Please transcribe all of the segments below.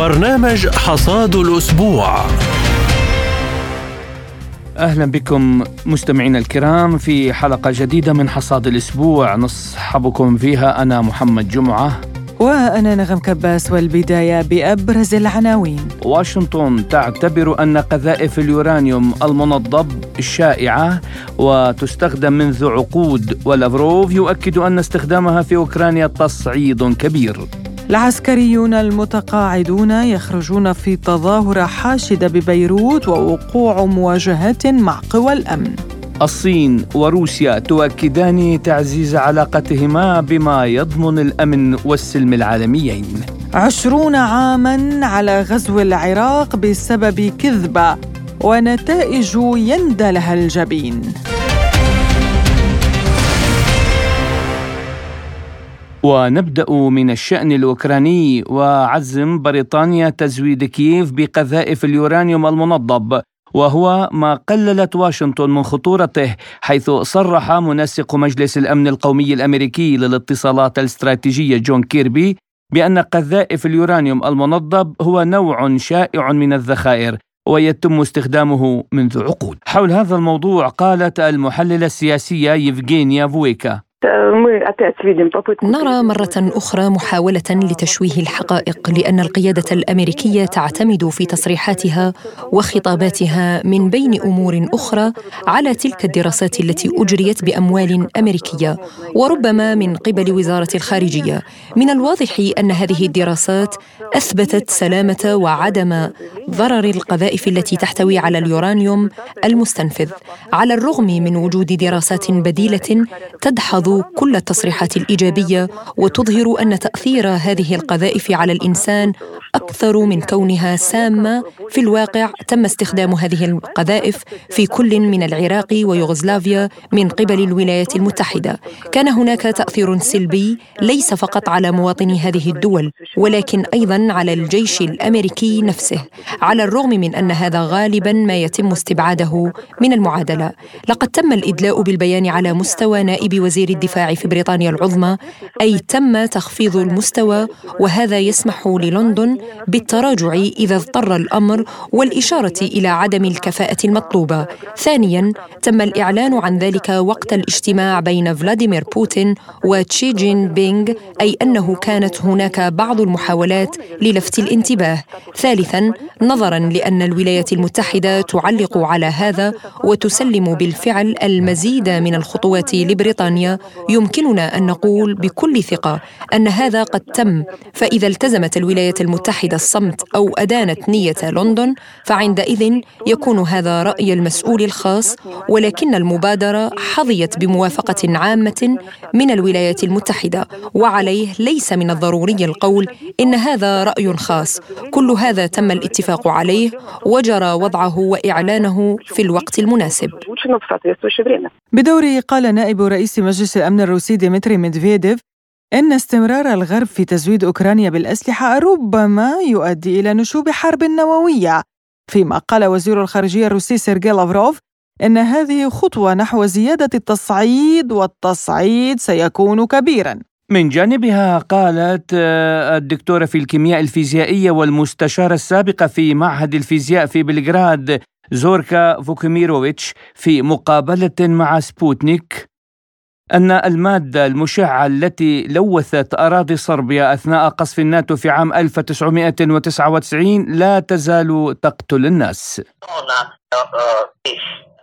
برنامج حصاد الأسبوع. أهلا بكم مستمعينا الكرام في حلقة جديدة من حصاد الأسبوع. نصحبكم فيها أنا محمد جمعة. وأنا نغم كباس والبداية بأبرز العناوين. واشنطن تعتبر أن قذائف اليورانيوم المنضب شائعة وتستخدم منذ عقود ولافروف يؤكد أن استخدامها في أوكرانيا تصعيد كبير. العسكريون المتقاعدون يخرجون في تظاهرة حاشدة ببيروت ووقوع مواجهات مع قوى الأمن. الصين وروسيا تؤكدان تعزيز علاقتهما بما يضمن الأمن والسلم العالميين. عشرون عاما على غزو العراق بسبب كذبة ونتائج يندى لها الجبين. ونبدأ من الشأن الأوكراني. وعزم بريطانيا تزويد كييف بقذائف اليورانيوم المنضب. وهو ما قللت واشنطن من خطورته حيث صرح منسق مجلس الأمن القومي الأمريكي للاتصالات الاستراتيجية جون كيربي بأن قذائف اليورانيوم المنضب هو نوع شائع من الذخائر ويتم استخدامه منذ عقود. حول هذا الموضوع قالت المحللة السياسية يفغينيا فويكا. نرى مرة أخرى محاولة لتشويه الحقائق لأن القيادة الأمريكية تعتمد في تصريحاتها وخطاباتها من بين أمور أخرى على تلك الدراسات التي أجريت بأموال أمريكية وربما من قبل وزارة الخارجية. من الواضح أن هذه الدراسات أثبتت سلامة وعدم ضرر القذائف التي تحتوي على اليورانيوم المستنفذ على الرغم من وجود دراسات بديلة تدحض كل التصريحات الإيجابية وتظهر أن تأثير هذه القذائف على الإنسان أكثر من كونها سامة. في الواقع تم استخدام هذه القذائف في كل من العراق ويوغوسلافيا من قبل الولايات المتحدة. كان هناك تأثير سلبي ليس فقط على مواطني هذه الدول ولكن أيضا على الجيش الأمريكي نفسه على الرغم من أن هذا غالبا ما يتم استبعاده من المعادلة. لقد تم الإدلاء بالبيان على مستوى نائب وزير الدفاع في بريطانيا. العظمى أي تم تخفيض المستوى وهذا يسمح للندن بالتراجع إذا اضطر الأمر والإشارة إلى عدم الكفاءة المطلوبة. ثانيا تم الإعلان عن ذلك وقت الاجتماع بين فلاديمير بوتين وتشي جين بينغ أي أنه كانت هناك بعض المحاولات للفت الانتباه. ثالثا نظرا لأن الولايات المتحدة تعلق على هذا وتسلم بالفعل المزيد من الخطوات لبريطانيا يمكننا أن نقول بكل ثقة أن هذا قد تم فإذا التزمت الولايات المتحدة الصمت أو أدانت نية لندن فعندئذ يكون هذا رأي المسؤول الخاص ولكن المبادرة حظيت بموافقة عامة من الولايات المتحدة وعليه ليس من الضروري القول إن هذا رأي خاص. كل هذا تم الاتفاق عليه وجرى وضعه وإعلانه في الوقت المناسب. بدوره قال نائب رئيس مجلس الأمن الروسي ديمتري ميدفيديف إن استمرار الغرب في تزويد أوكرانيا بالأسلحة ربما يؤدي إلى نشوب حرب نووية فيما قال وزير الخارجية الروسي سيرجي لافروف إن هذه خطوة نحو زيادة التصعيد والتصعيد سيكون كبيراً. من جانبها قالت آه، الدكتورة في الكيمياء الفيزيائية والمستشارة السابقة في معهد الفيزياء في بلغراد زوركا فوكيميروفيتش في مقابلة مع سبوتنيك. أن المادة المشعة التي لوثت أراضي صربيا أثناء قصف الناتو في عام 1999 لا تزال تقتل الناس.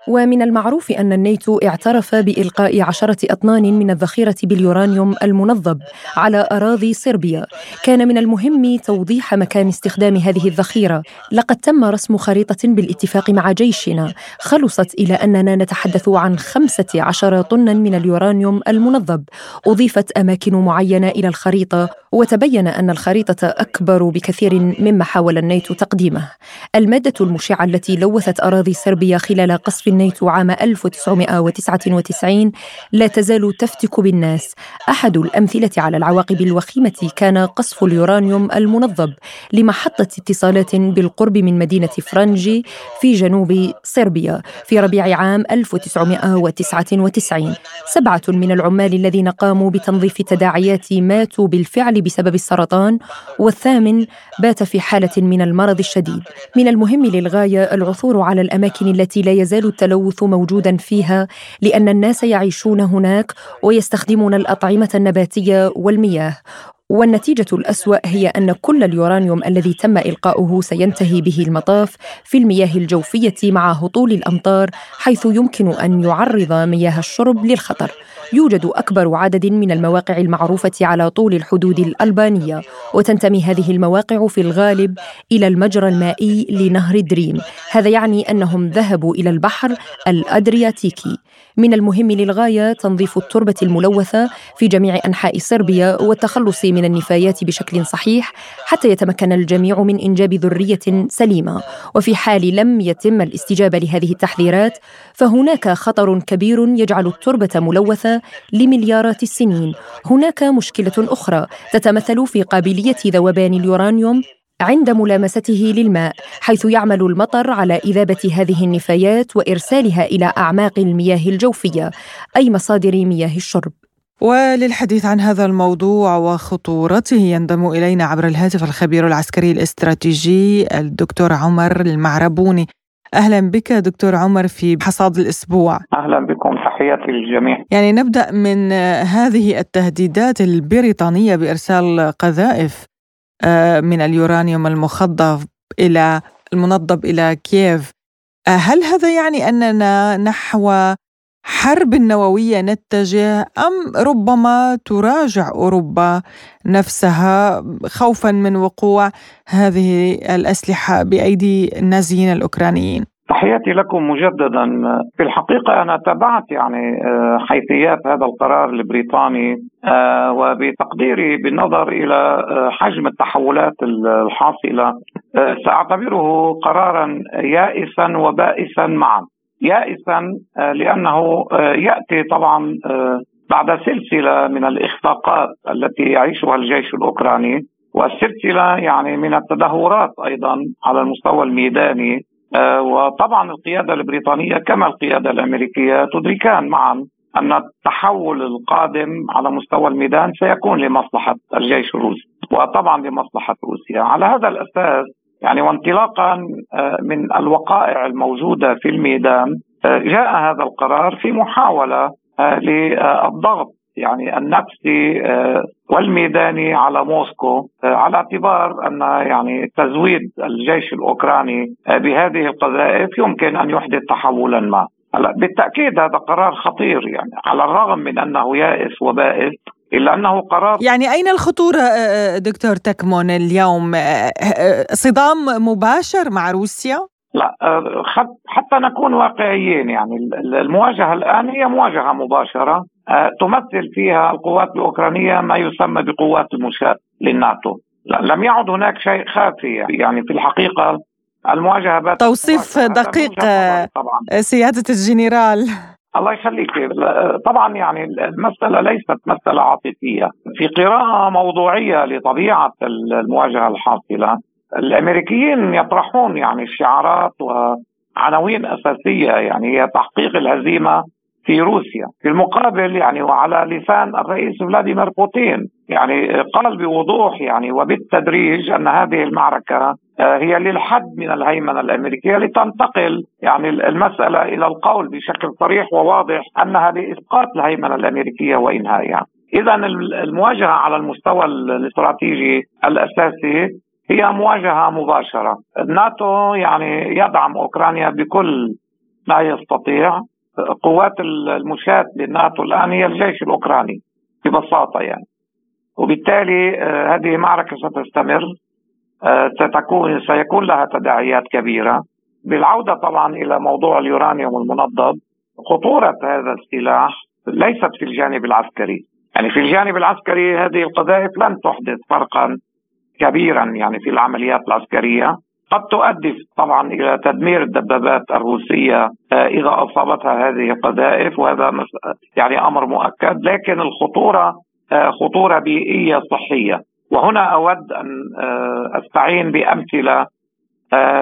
ومن المعروف أن الناتو اعترف بإلقاء عشرة أطنان من الذخيرة باليورانيوم المنضب على أراضي صربيا. كان من المهم توضيح مكان استخدام هذه الذخيرة. لقد تم رسم خريطة بالاتفاق مع جيشنا. خلصت إلى أننا نتحدث عن خمسة عشر طنا من اليورانيوم المنظب. أضيفت أماكن معينة إلى الخريطة وتبين أن الخريطة أكبر بكثير مما حاول الناتو تقديمه. المادة المشعة التي لوثت أراضي صربيا خلال قصف الناتو عام 1999 لا تزال تفتك بالناس. أحد الأمثلة على العواقب الوخيمة كان قصف اليورانيوم المنظب لمحطة اتصالات بالقرب من مدينة فرنجي في جنوب صربيا في ربيع عام 1999 سبعة من العمال الذين قاموا بتنظيف تداعيات ماتوا بالفعل بسبب السرطان والثامن بات في حالة من المرض الشديد. من المهم للغاية العثور على الأماكن التي لا يزال التلوث موجودا فيها لأن الناس يعيشون هناك ويستخدمون الأطعمة النباتية والمياه. والنتيجة الأسوأ هي أن كل اليورانيوم الذي تم إلقاؤه سينتهي به المطاف في المياه الجوفية مع هطول الأمطار حيث يمكن أن يعرض مياه الشرب للخطر. يوجد أكبر عدد من المواقع المعروفة على طول الحدود الألبانية وتنتمي هذه المواقع في الغالب إلى المجرى المائي لنهر دريم. هذا يعني أنهم ذهبوا إلى البحر الأدرياتيكي. من المهم للغاية تنظيف التربة الملوثة في جميع أنحاء صربيا والتخلص من النفايات بشكل صحيح حتى يتمكن الجميع من إنجاب ذرية سليمة. وفي حال لم يتم الاستجابة لهذه التحذيرات فهناك خطر كبير يجعل التربة ملوثة لمليارات السنين. هناك مشكلة أخرى تتمثل في قابلية ذوبان اليورانيوم عند ملامسته للماء حيث يعمل المطر على إذابة هذه النفايات وإرسالها إلى أعماق المياه الجوفية أي مصادر مياه الشرب. وللحديث عن هذا الموضوع وخطورته ينضم إلينا عبر الهاتف الخبير العسكري الاستراتيجي الدكتور عمر المعربوني. أهلا بك دكتور عمر في حصاد الأسبوع. أهلا بكم. تحياتي للجميع. يعني نبدأ من هذه التهديدات البريطانية بإرسال قذائف آه، من اليورانيوم المخضب إلى المنضب إلى كييف. آه، هل هذا يعني أننا نحو حرب نوويه نتجه أم ربما تراجع أوروبا نفسها خوفا من وقوع هذه الأسلحة بأيدي النازيين الأوكرانيين؟ تحياتي لكم مجددا. في الحقيقة أنا تابعت يعني آه، حيثيات هذا القرار البريطاني آه، وبتقديري بالنظر إلى آه، حجم التحولات الحاصلة. سأعتبره قرارا يائسا وبائسا معا. يائسا لأنه يأتي طبعا بعد سلسلة من الإخفاقات التي يعيشها الجيش الأوكراني والسلسلة يعني من التدهورات أيضا على المستوى الميداني آه، وطبعا القيادة البريطانية كما القيادة الأمريكية تدركان معا أن التحول القادم على مستوى الميدان سيكون لمصلحة الجيش الروسي وطبعا لمصلحة روسيا. على هذا الأساس يعني وانطلاقا آه، من الوقائع الموجودة في الميدان آه، جاء هذا القرار في محاولة للضغط يعني النفسي آه، والميداني على موسكو آه، على اعتبار أن يعني تزويد الجيش الأوكراني آه، بهذه القذائف يمكن أن يحدث تحولا ما. بالتأكيد هذا قرار خطير يعني على الرغم من أنه يائس وبائس إلا أنه قرار. يعني أين الخطورة دكتور تكمون اليوم؟ صدام مباشر مع روسيا؟ لا حتى نكون واقعيين يعني المواجهة الآن هي مواجهة مباشرة آه، تمثل فيها القوات الأوكرانية ما يسمى بقوات المشاة للناتو. لم يعد هناك شيء خافي يعني في الحقيقة المواجهة توصيف دقيق. سيادة الجنرال. الله يخليك. طبعا يعني المسألة ليست مسألة عاطفية. في قراءة موضوعية لطبيعة المواجهة الحاصلة الأمريكيين يطرحون يعني شعارات وعناوين أساسية يعني هي تحقيق الهزيمة في روسيا. في المقابل يعني وعلى لسان الرئيس فلاديمير بوتين يعني قال بوضوح يعني وبالتدريج أن هذه المعركة آه، هي للحد من الهيمنة الأمريكية لتنتقل يعني المسألة إلى القول بشكل صريح وواضح أنها لإسقاط الهيمنة الأمريكية وانهائها. اذا المواجهة على المستوى الاستراتيجي الأساسي هي مواجهة مباشرة. الناتو يعني يدعم أوكرانيا بكل ما يستطيع قوات المشاة للناتو الآن هي الجيش الأوكراني ببساطة يعني وبالتالي آه، هذه معركة ستستمر آه، ستكون سيكون لها تداعيات كبيرة. بالعودة طبعا إلى موضوع اليورانيوم المنضد خطورة هذا السلاح ليست في الجانب العسكري. يعني في الجانب العسكري هذه القذائف لن تحدث فرقا كبيرا يعني في العمليات العسكرية. قد تؤدي طبعا إلى تدمير الدبابات الروسية إذا أصابتها هذه القذائف وهذا يعني أمر مؤكد. لكن الخطورة خطورة بيئية صحية. وهنا أود أن أستعين بأمثلة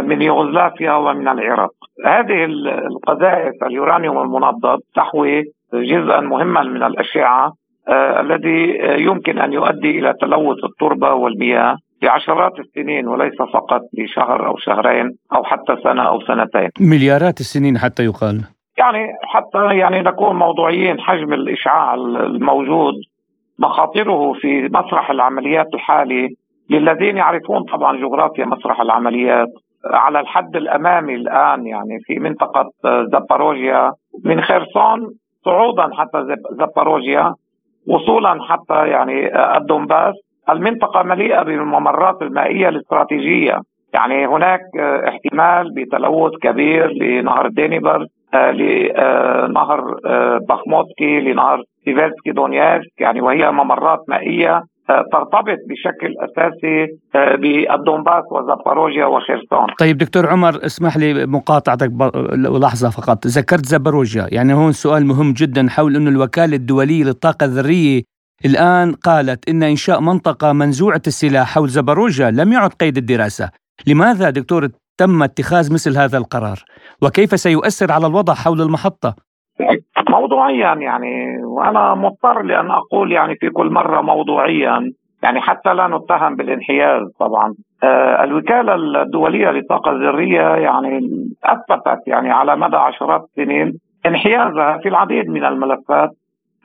من يوغوسلافيا ومن العراق هذه القذائف اليورانيوم المنضد تحوي جزءا مهما من الأشعة آه الذي يمكن أن يؤدي إلى تلوث التربة والمياه لعشرات السنين وليس فقط لشهر أو شهرين أو حتى سنة أو سنتين. مليارات السنين حتى يقال. يعني حتى يعني نكون موضوعيين حجم الإشعاع الموجود مخاطره في مسرح العمليات الحالي. للذين يعرفون طبعا جغرافيا مسرح العمليات على الحد الأمامي الآن يعني في منطقة زاباروجيا من خرسون صعودا حتى زاباروجيا وصولا حتى يعني الدونباس المنطقة مليئة بالممرات المائية الاستراتيجية. يعني هناك احتمال بتلوث كبير لنهر دينيبر لنهر بخموتكا لنهر سيفيرسكي دونيتسك يعني وهي ممرات مائية ترتبط بشكل أساسي آه، بألدونباس وزاباروجيا وخيرسون طيب دكتور عمر اسمح لي مقاطعتك لحظه فقط. ذكرت زاباروجيا يعني هون سؤال مهم جدا حول أنه الوكالة الدولية للطاقة الذرية الآن قالت إن إنشاء منطقة منزوعة السلاح حول زاباروجيا لم يعد قيد الدراسة. لماذا دكتور تم اتخاذ مثل هذا القرار؟ وكيف سيؤثر على الوضع حول المحطة؟ موضوعيا يعني. وأنا مضطر لأن أقول يعني في كل مرة موضوعيا. يعني حتى لا نتهم بالانحياز طبعا. آه الوكالة الدولية للطاقة الذرية يعني أثبتت يعني على مدى عشرات السنين انحيازها في العديد من الملفات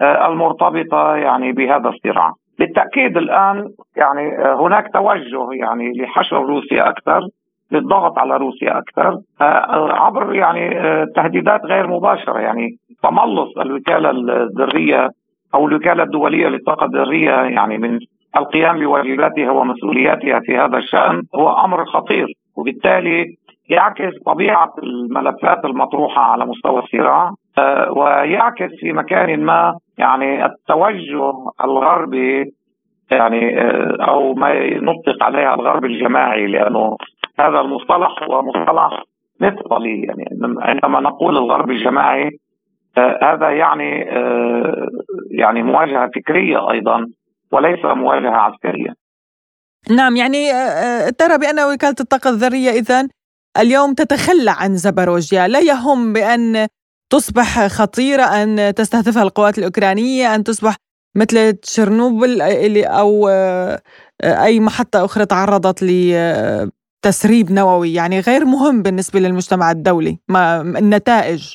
آه المرتبطة يعني بهذا الصراع. بالتاكيد الآن يعني آه هناك توجه يعني لحشر روسيا أكثر للضغط على روسيا أكثر. آه، عبر يعني آه، تهديدات غير مباشرة يعني. تملص الوكالة الذرية أو الوكالة الدولية للطاقة الذرية يعني من القيام بواجباتها ومسؤولياتها في هذا الشأن هو أمر خطير. وبالتالي يعكس طبيعة الملفات المطروحة على مستوى الصراع آه، ويعكس في مكان ما يعني التوجه الغربي يعني أو ما نطلق عليها الغرب الجماعي لأنه هذا المصطلح هو مصطلح مفصلي يعني عندما نقول الغرب الجماعي آه هذا يعني آه يعني مواجهة فكرية أيضا وليس مواجهة عسكرية. نعم يعني آه, آه، ترى بأن وكالة الطاقة الذرية اذا اليوم تتخلى عن زبروجيا، لا يهم بأن تصبح خطيرة أن تستهدفها القوات الأوكرانية، أن تصبح مثل تشيرنوبل أو آه، آه، أي محطة أخرى تعرضت تسريب نووي. يعني غير مهم بالنسبة للمجتمع الدولي ما النتائج.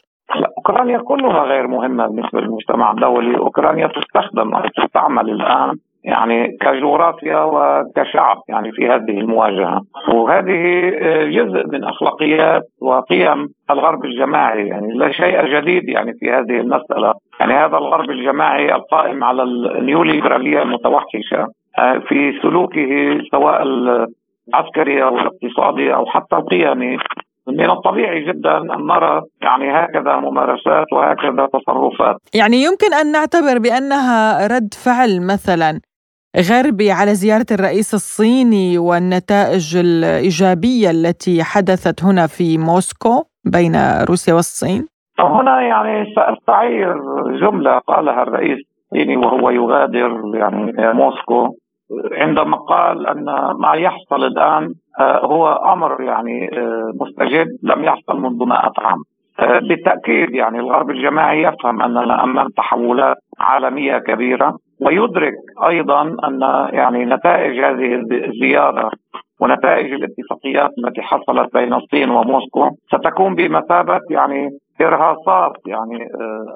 أوكرانيا كلها غير مهمة بالنسبة للمجتمع الدولي. أوكرانيا تستخدم أو تستعمل الآن يعني كجغرافيا وكشعب يعني في هذه المواجهة. وهذه جزء من أخلاقيات وقيم الغرب الجماعي. يعني لا شيء جديد يعني في هذه المسألة. يعني هذا الغرب الجماعي القائم على النيوليبرالية المتوحشة آه، في سلوكه سواء العسكري أو الاقتصادي أو حتى القيمي. من الطبيعي جدا أن نرى يعني هكذا ممارسات وهكذا تصرفات. يعني يمكن أن نعتبر بأنها رد فعل مثلا غربي على زيارة الرئيس الصيني والنتائج الإيجابية التي حدثت هنا في موسكو بين روسيا والصين؟ هنا يعني سأستعير جملة قالها الرئيس الصيني وهو يغادر يعني موسكو عندما قال أن ما يحصل الآن هو أمر يعني آه، مستجد لم يحصل منذ 100 عام آه، بالتأكيد يعني الغرب الجماعي يفهم أننا أمام تحولات عالمية كبيرة ويدرك أيضا أن يعني نتائج هذه الزياره ونتائج الاتفاقيات التي حصلت بين الصين وموسكو ستكون بمثابة يعني إرهاصات يعني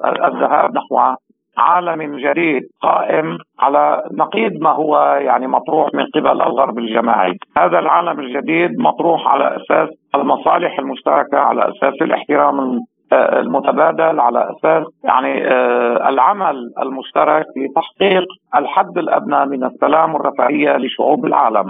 الذهاب نحو عالم جديد قائم على نقيض ما هو يعني مطروح من قبل الغرب الجماعي هذا العالم الجديد مطروح على أساس المصالح المشتركة على أساس الاحترام المتبادل على أساس يعني آه، العمل المشترك لتحقيق الحد الأدنى من السلام والرفاهية لشعوب العالم.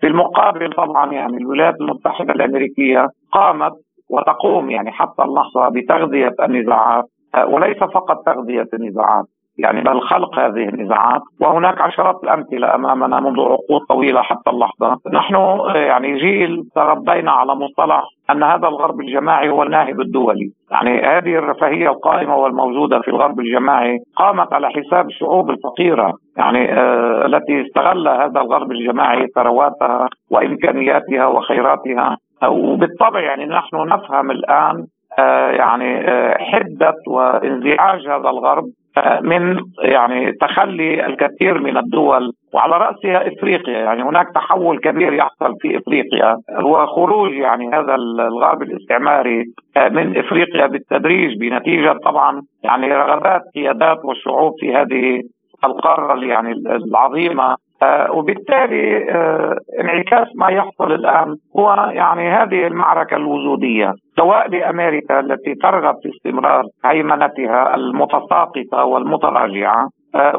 في المقابل طبعا يعني الولايات المتحدة الأمريكية قامت وتقوم يعني حتى اللحظة بتغذية النزاعات وليس فقط تغذية النزاعات يعني بل خلق هذه النزاعات. وهناك عشرات الأمثلة أمامنا منذ عقود طويلة حتى اللحظة. نحن يعني جيل تربينا على مصطلح أن هذا الغرب الجماعي هو الناهب الدولي، يعني هذه الرفاهية القائمة والموجودة في الغرب الجماعي قامت على حساب الشعوب الفقيرة، يعني آه التي استغل هذا الغرب الجماعي ثرواتها وإمكانياتها وخيراتها. وبالطبع يعني نحن نفهم الآن يعني آه حدة وانزعاج هذا الغرب من يعني تخلي الكثير من الدول وعلى راسها إفريقيا. يعني هناك تحول كبير يحصل في إفريقيا. وخروج يعني هذا الغرب الاستعماري من إفريقيا بالتدريج بنتيجة طبعا يعني رغبات قيادات والشعوب في هذه القارة يعني العظيمة. آه، وبالتالي آه، انعكاس ما يحصل الآن هو يعني هذه المعركة الوجودية سواء لأمريكا التي ترغب في استمرار هيمنتها المتساقطة والمتراجعة آه،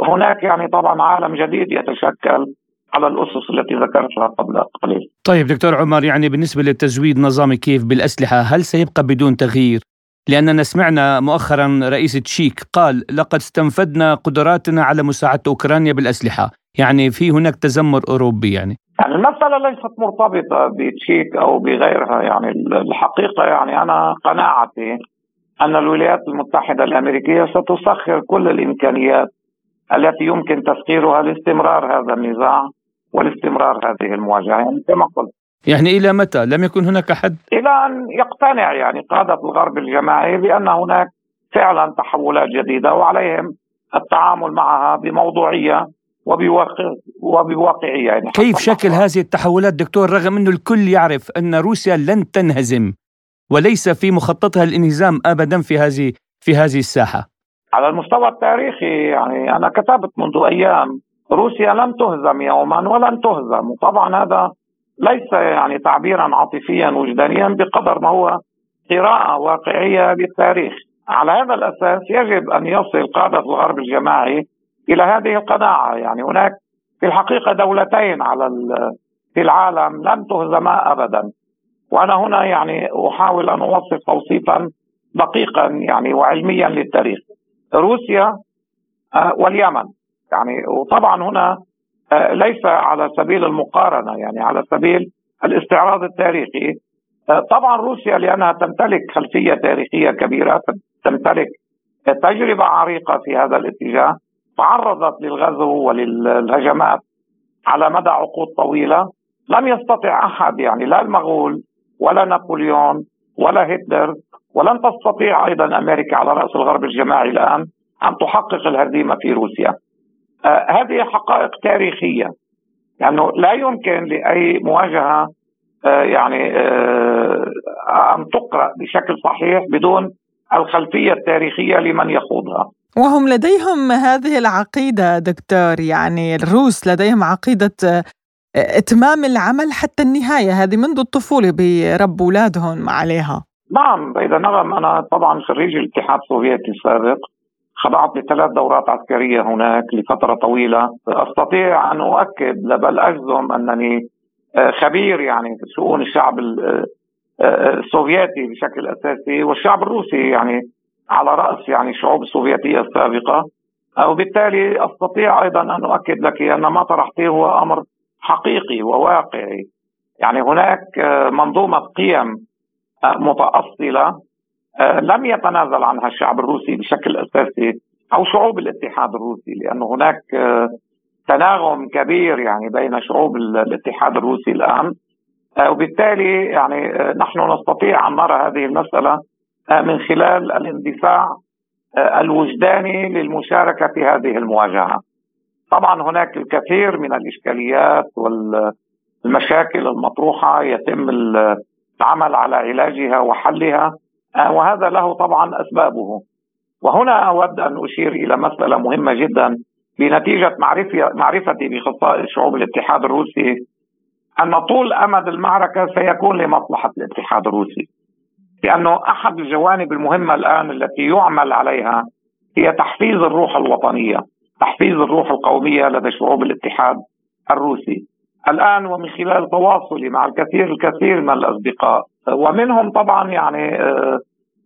وهناك يعني طبعا عالم جديد يتشكل على الأسس التي ذكرتها قبل قليل. طيب دكتور عمر يعني بالنسبة للتزويد نظام كيف بالأسلحة هل سيبقى بدون تغيير؟ لأننا سمعنا مؤخرا رئيس تشيك قال لقد استنفدنا قدراتنا على مساعدة أوكرانيا بالأسلحة. يعني في هناك تذمر أوروبي يعني. يعني المسألة ليست مرتبطة بتشيك أو بغيرها يعني. الحقيقة يعني أنا قناعتي أن الولايات المتحدة الأمريكية ستسخر كل الإمكانيات التي يمكن تسخيرها لاستمرار هذا النزاع ولاستمرار هذه المواجهة يعني كما قلت. يعني إلى متى؟ لم يكن هناك حد؟ إلى أن يقتنع يعني قادة الغرب الجماعي بأن هناك فعلا تحولات جديدة وعليهم التعامل معها بموضوعية وبواقعية يعني كيف شكل هذه التحولات دكتور رغم أنه الكل يعرف أن روسيا لن تنهزم وليس في مخططها الانهزام أبدا في هذه في هذه الساحة على المستوى التاريخي يعني أنا كتبت منذ أيام روسيا لم تهزم يوما ولن تهزم وطبعا هذا ليس يعني تعبيرا عاطفيا وجدانيا بقدر ما هو قراءة واقعية للتاريخ. على هذا الأساس يجب أن يصل قادة الغرب الجماعي إلى هذه القناعة. يعني هناك في الحقيقة دولتين على في العالم لن تهزما أبدا. وأنا هنا يعني أحاول أن أوصف توصيفا دقيقا يعني وعلميا للتاريخ. روسيا آه، واليمن. يعني وطبعا هنا ليس على سبيل المقارنة يعني على سبيل الاستعراض التاريخي. آه، طبعا روسيا لأنها تمتلك خلفية تاريخية كبيرة تمتلك تجربة عريقة في هذا الاتجاه تعرضت للغزو وللهجمات على مدى عقود طويلة. لم يستطع أحد يعني لا المغول ولا نابليون ولا هتلر ولن تستطيع أيضا أمريكا على رأس الغرب الجماعي الآن أن تحقق الهزيمة في روسيا. آه، هذه حقائق تاريخية يعني لا يمكن لأي مواجهة آه، يعني آه، أن تقرأ بشكل صحيح بدون الخلفية التاريخية لمن يخوضها. وهم لديهم هذه العقيدة دكتور يعني الروس لديهم عقيدة إتمام العمل حتى النهاية هذه منذ الطفولة برب أولادهم عليها. نعم إذا نعم أنا طبعا خريج الاتحاد السوفيتي السابق خضعت لثلاث دورات عسكرية هناك لفترة طويلة. أستطيع أن أؤكد بل أجزم أنني آه، خبير يعني في شؤون الشعب آه، آه، السوفيتي بشكل أساسي والشعب الروسي يعني على رأس يعني الشعوب السوفيتية السابقة. وبالتالي أستطيع أيضا أن أؤكد لك أن ما طرحته هو أمر حقيقي وواقعي. يعني هناك منظومة قيم متأصلة لم يتنازل عنها الشعب الروسي بشكل أساسي أو شعوب الاتحاد الروسي لأنه هناك آه، تناغم كبير يعني بين شعوب الاتحاد الروسي الآن آه، وبالتالي يعني نحن نستطيع أن نرى هذه المسألة من خلال الاندفاع الوجداني للمشاركة في هذه المواجهة. طبعا هناك الكثير من الإشكاليات والمشاكل المطروحة يتم العمل على علاجها وحلها آه، وهذا له طبعا أسبابه. وهنا أود أن أشير إلى مسألة مهمة جدا بنتيجة معرفتي بخصائص شعوب الاتحاد الروسي أن طول أمد المعركة سيكون لمصلحة الاتحاد الروسي. لأنه أحد الجوانب المهمة الآن التي يعمل عليها هي تحفيز الروح الوطنية تحفيز الروح القومية لدى شعوب الاتحاد الروسي. الآن ومن خلال تواصلي مع الكثير الكثير من الأصدقاء. ومنهم طبعا يعني آه،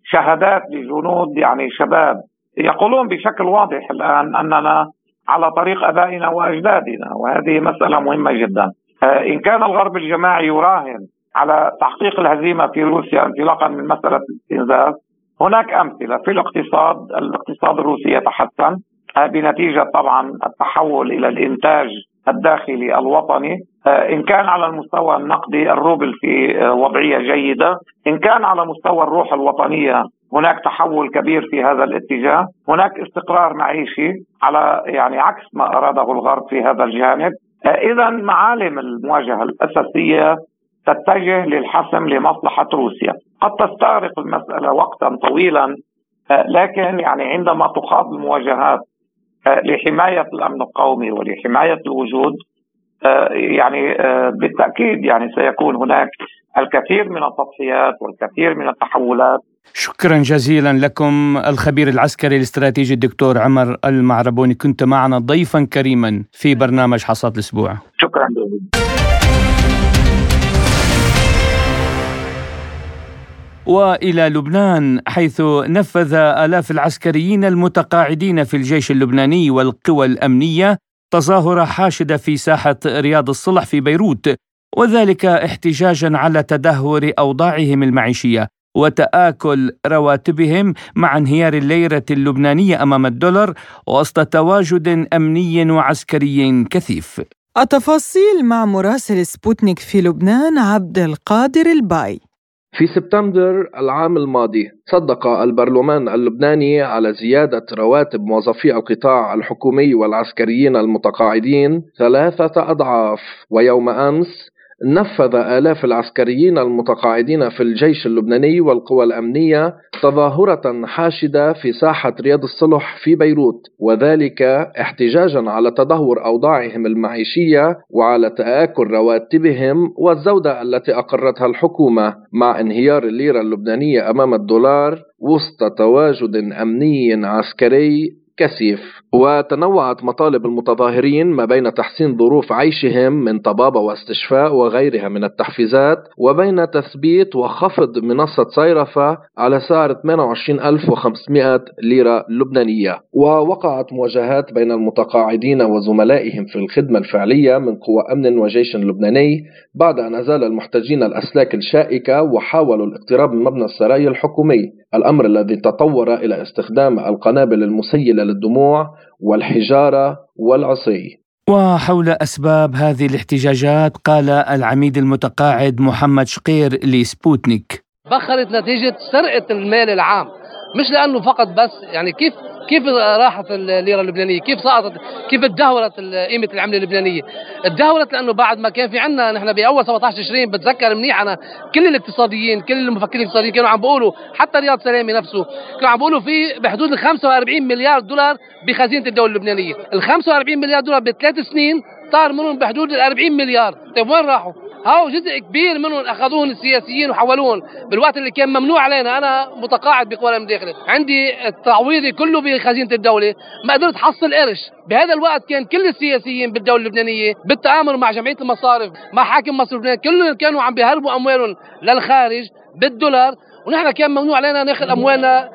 شهادات لجنود يعني شباب. يقولون بشكل واضح الآن أننا على طريق أبائنا وأجدادنا وهذه مسألة مهمة جدا. آه، إن كان الغرب الجماعي يراهن على تحقيق الهزيمة في روسيا انطلاقا من مسألة الاستنزاف هناك أمثلة في الاقتصاد الاقتصاد الروسي يتحسن آه، بنتيجة طبعا التحول إلى الإنتاج الداخلي الوطني. آه، إن كان على المستوى النقدي الروبل في وضعية جيدة. إن كان على مستوى الروح الوطنية هناك تحول كبير في هذا الاتجاه. هناك استقرار معيشي على يعني عكس ما أراده الغرب في هذا الجانب. آه، اذا معالم المواجهة الأساسية تتجه للحسم لمصلحة روسيا. قد تستغرق المسألة وقتا طويلا آه، لكن يعني عندما تخاض المواجهات آه، لحماية الأمن القومي ولحماية الوجود يعني بالتأكيد يعني سيكون هناك الكثير من التضحيات والكثير من التحولات. شكرا جزيلا لكم الخبير العسكري الاستراتيجي الدكتور عمر المعربوني كنت معنا ضيفا كريما في برنامج حصاد الأسبوع. شكرا جزيلا. وإلى لبنان حيث نفذ آلاف العسكريين المتقاعدين في الجيش اللبناني والقوى الأمنية تظاهره حاشدة في ساحة رياض الصلح في بيروت وذلك احتجاجا على تدهور أوضاعهم المعيشية وتآكل رواتبهم مع انهيار الليرة اللبنانية أمام الدولار وسط تواجد أمني وعسكري كثيف. التفاصيل مع مراسل سبوتنيك في لبنان عبد القادر الباي. في سبتمبر العام الماضي صدق البرلمان اللبناني على زيادة رواتب موظفي القطاع الحكومي والعسكريين المتقاعدين ثلاثة أضعاف ويوم أمس نفذ آلاف العسكريين المتقاعدين في الجيش اللبناني والقوى الأمنية تظاهرة حاشدة في ساحة رياض الصلح في بيروت وذلك احتجاجا على تدهور أوضاعهم المعيشية وعلى تآكل رواتبهم والزودة التي أقرتها الحكومة مع انهيار الليرة اللبنانية أمام الدولار وسط تواجد أمني عسكري كثيف. وتنوعت مطالب المتظاهرين ما بين تحسين ظروف عيشهم من طبابة واستشفاء وغيرها من التحفيزات وبين تثبيت وخفض منصة صيرفة على سعر 28500 ليرة لبنانية. ووقعت مواجهات بين المتقاعدين وزملائهم في الخدمة الفعلية من قوى أمن وجيش لبناني بعد أن أزال المحتجين الأسلاك الشائكة وحاولوا الاقتراب من مبنى السراي الحكومي. الأمر الذي تطور إلى استخدام القنابل المسيلة للدموع والحجارة والعصي. وحول أسباب هذه الاحتجاجات قال العميد المتقاعد محمد شقير لسبوتنيك. بخرت نتيجة سرقة المال العام. مش لأنه فقط بس يعني كيف كيف راحت الليرة اللبنانية؟ كيف سقطت؟ كيف تدهورت قيمة العملة اللبنانية؟ تدهورت لأنه بعد ما كان في عندنا نحن بأول 17 تشرين بتذكر منيح أنا كل الاقتصاديين كل المفكرين الاقتصاديين كانوا عم بيقولوا حتى رياض سلامي نفسه كانوا عم بيقولوا في بحدود ال 45 مليار دولار بخزينة الدولة اللبنانية، ال 45 مليار دولار بثلاث سنين طار منهم بحدود ال 40 مليار، طيب وين راحوا؟ هاو جزء كبير منهم اخذوهم السياسيين وحولوهم بالوقت اللي كان ممنوع علينا أنا متقاعد بقوى الداخلي. عندي تعويضي كله بخزينة الدولة. ما قدرت أحصل قرش. بهذا الوقت كان كل السياسيين بالدولة اللبنانية بالتعامل مع جمعية المصارف مع حاكم مصر لبنان كلهم كانوا عم بيهربوا أموالهم للخارج بالدولار. ونحن كان ممنوع علينا ناخذ أموالنا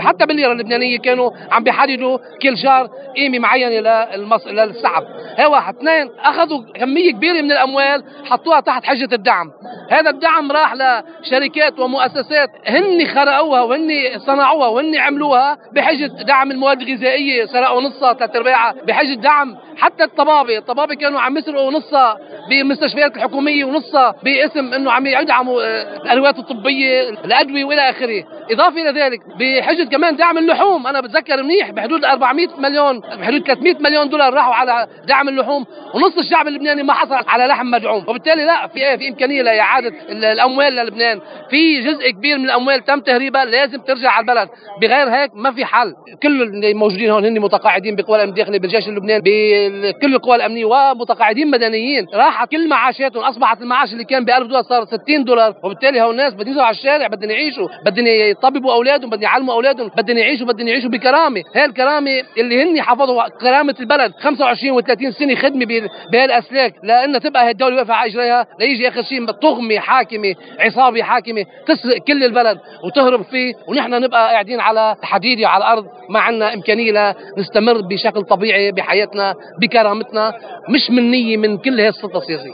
حتى بالليرة اللبنانية كانوا عم بيحددوا كل شهر قيمة معينة للمص... للسحب هي واحد. اثنين أخذوا كمية كبيرة من الأموال حطوها تحت حجة الدعم. هذا الدعم راح لشركات ومؤسسات هن خرقوها وهن صنعوها وهن عملوها بحجة دعم المواد الغذائية سرقوا نصها ثلاث أرباعها بحجة دعم. حتى الطبابة الطبابة كانوا عم يسرقوا نصها بالمستشفيات الحكومية ونصها باسم إنه عم يدعموا آه، الأدوات الطبية الأدوية وإلى آخره. إضافة إلى ذلك بحجه كمان دعم اللحوم. أنا بتذكر منيح بحدود 400 مليون بحدود 300 مليون دولار راحوا على دعم اللحوم. ونص الشعب اللبناني ما حصل على لحم مدعوم. وبالتالي لا في في إمكانية لإعادة الأموال للبنان. في جزء كبير من الأموال تم تهريبها لازم ترجع على البلد. بغير هيك ما في حل. كل اللي موجودين هون هن متقاعدين بقوى الأمن الداخلي بالجيش اللبناني بكل القوى الأمنية ومتقاعدين مدنيين. راح اصبحت كل معاشاتهم أصبحت المعاش اللي كان ب 1000 دولار صار 60 دولار. وبالتالي هؤلاء الناس بدهم ينزلوا على الشارع بدهم يعيشوا بدهم يطببوا أولادهم بدهم يعلموا أولادهم بدهم يعيشوا بدهم يعيشوا بكرامة. هي الكرامة اللي هن حفظوا كرامة البلد. 25 و30 سنة خدمة بهالاسلاك لانها تبقى هي الدولة واقفة على إجريها ليجي آخر شيء طغمة حاكمة عصابة حاكمة تسرق كل البلد وتهرب فيه. ونحن نبقى قاعدين على حديده على الأرض. ما عندنا إمكانية لنستمر بشكل طبيعي بحياتنا بكرامتنا. مش من نية من كل هي السلطة السياسية.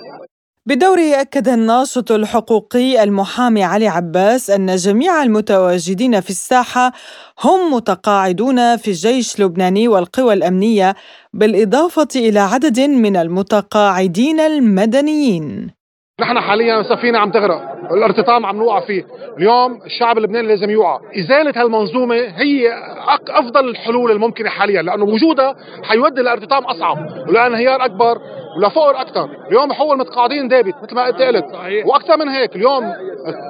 بدوره أكد الناشط الحقوقي المحامي علي عباس أن جميع المتواجدين في الساحة هم متقاعدون في الجيش اللبناني والقوى الأمنية بالإضافة إلى عدد من المتقاعدين المدنيين. نحن حاليا سفينة عم تغرق. الارتطام عم نوقع فيه. اليوم الشعب اللبناني لازم يوعى إزالة هالمنظومة هي أفضل الحلول الممكنة حاليا لأنه وجودها حيودي لارتطام أصعب ولانهيار أكبر ولفقر أكثر اليوم حول متقاعدين دابت مثل ما انت قلت وأكثر من هيك اليوم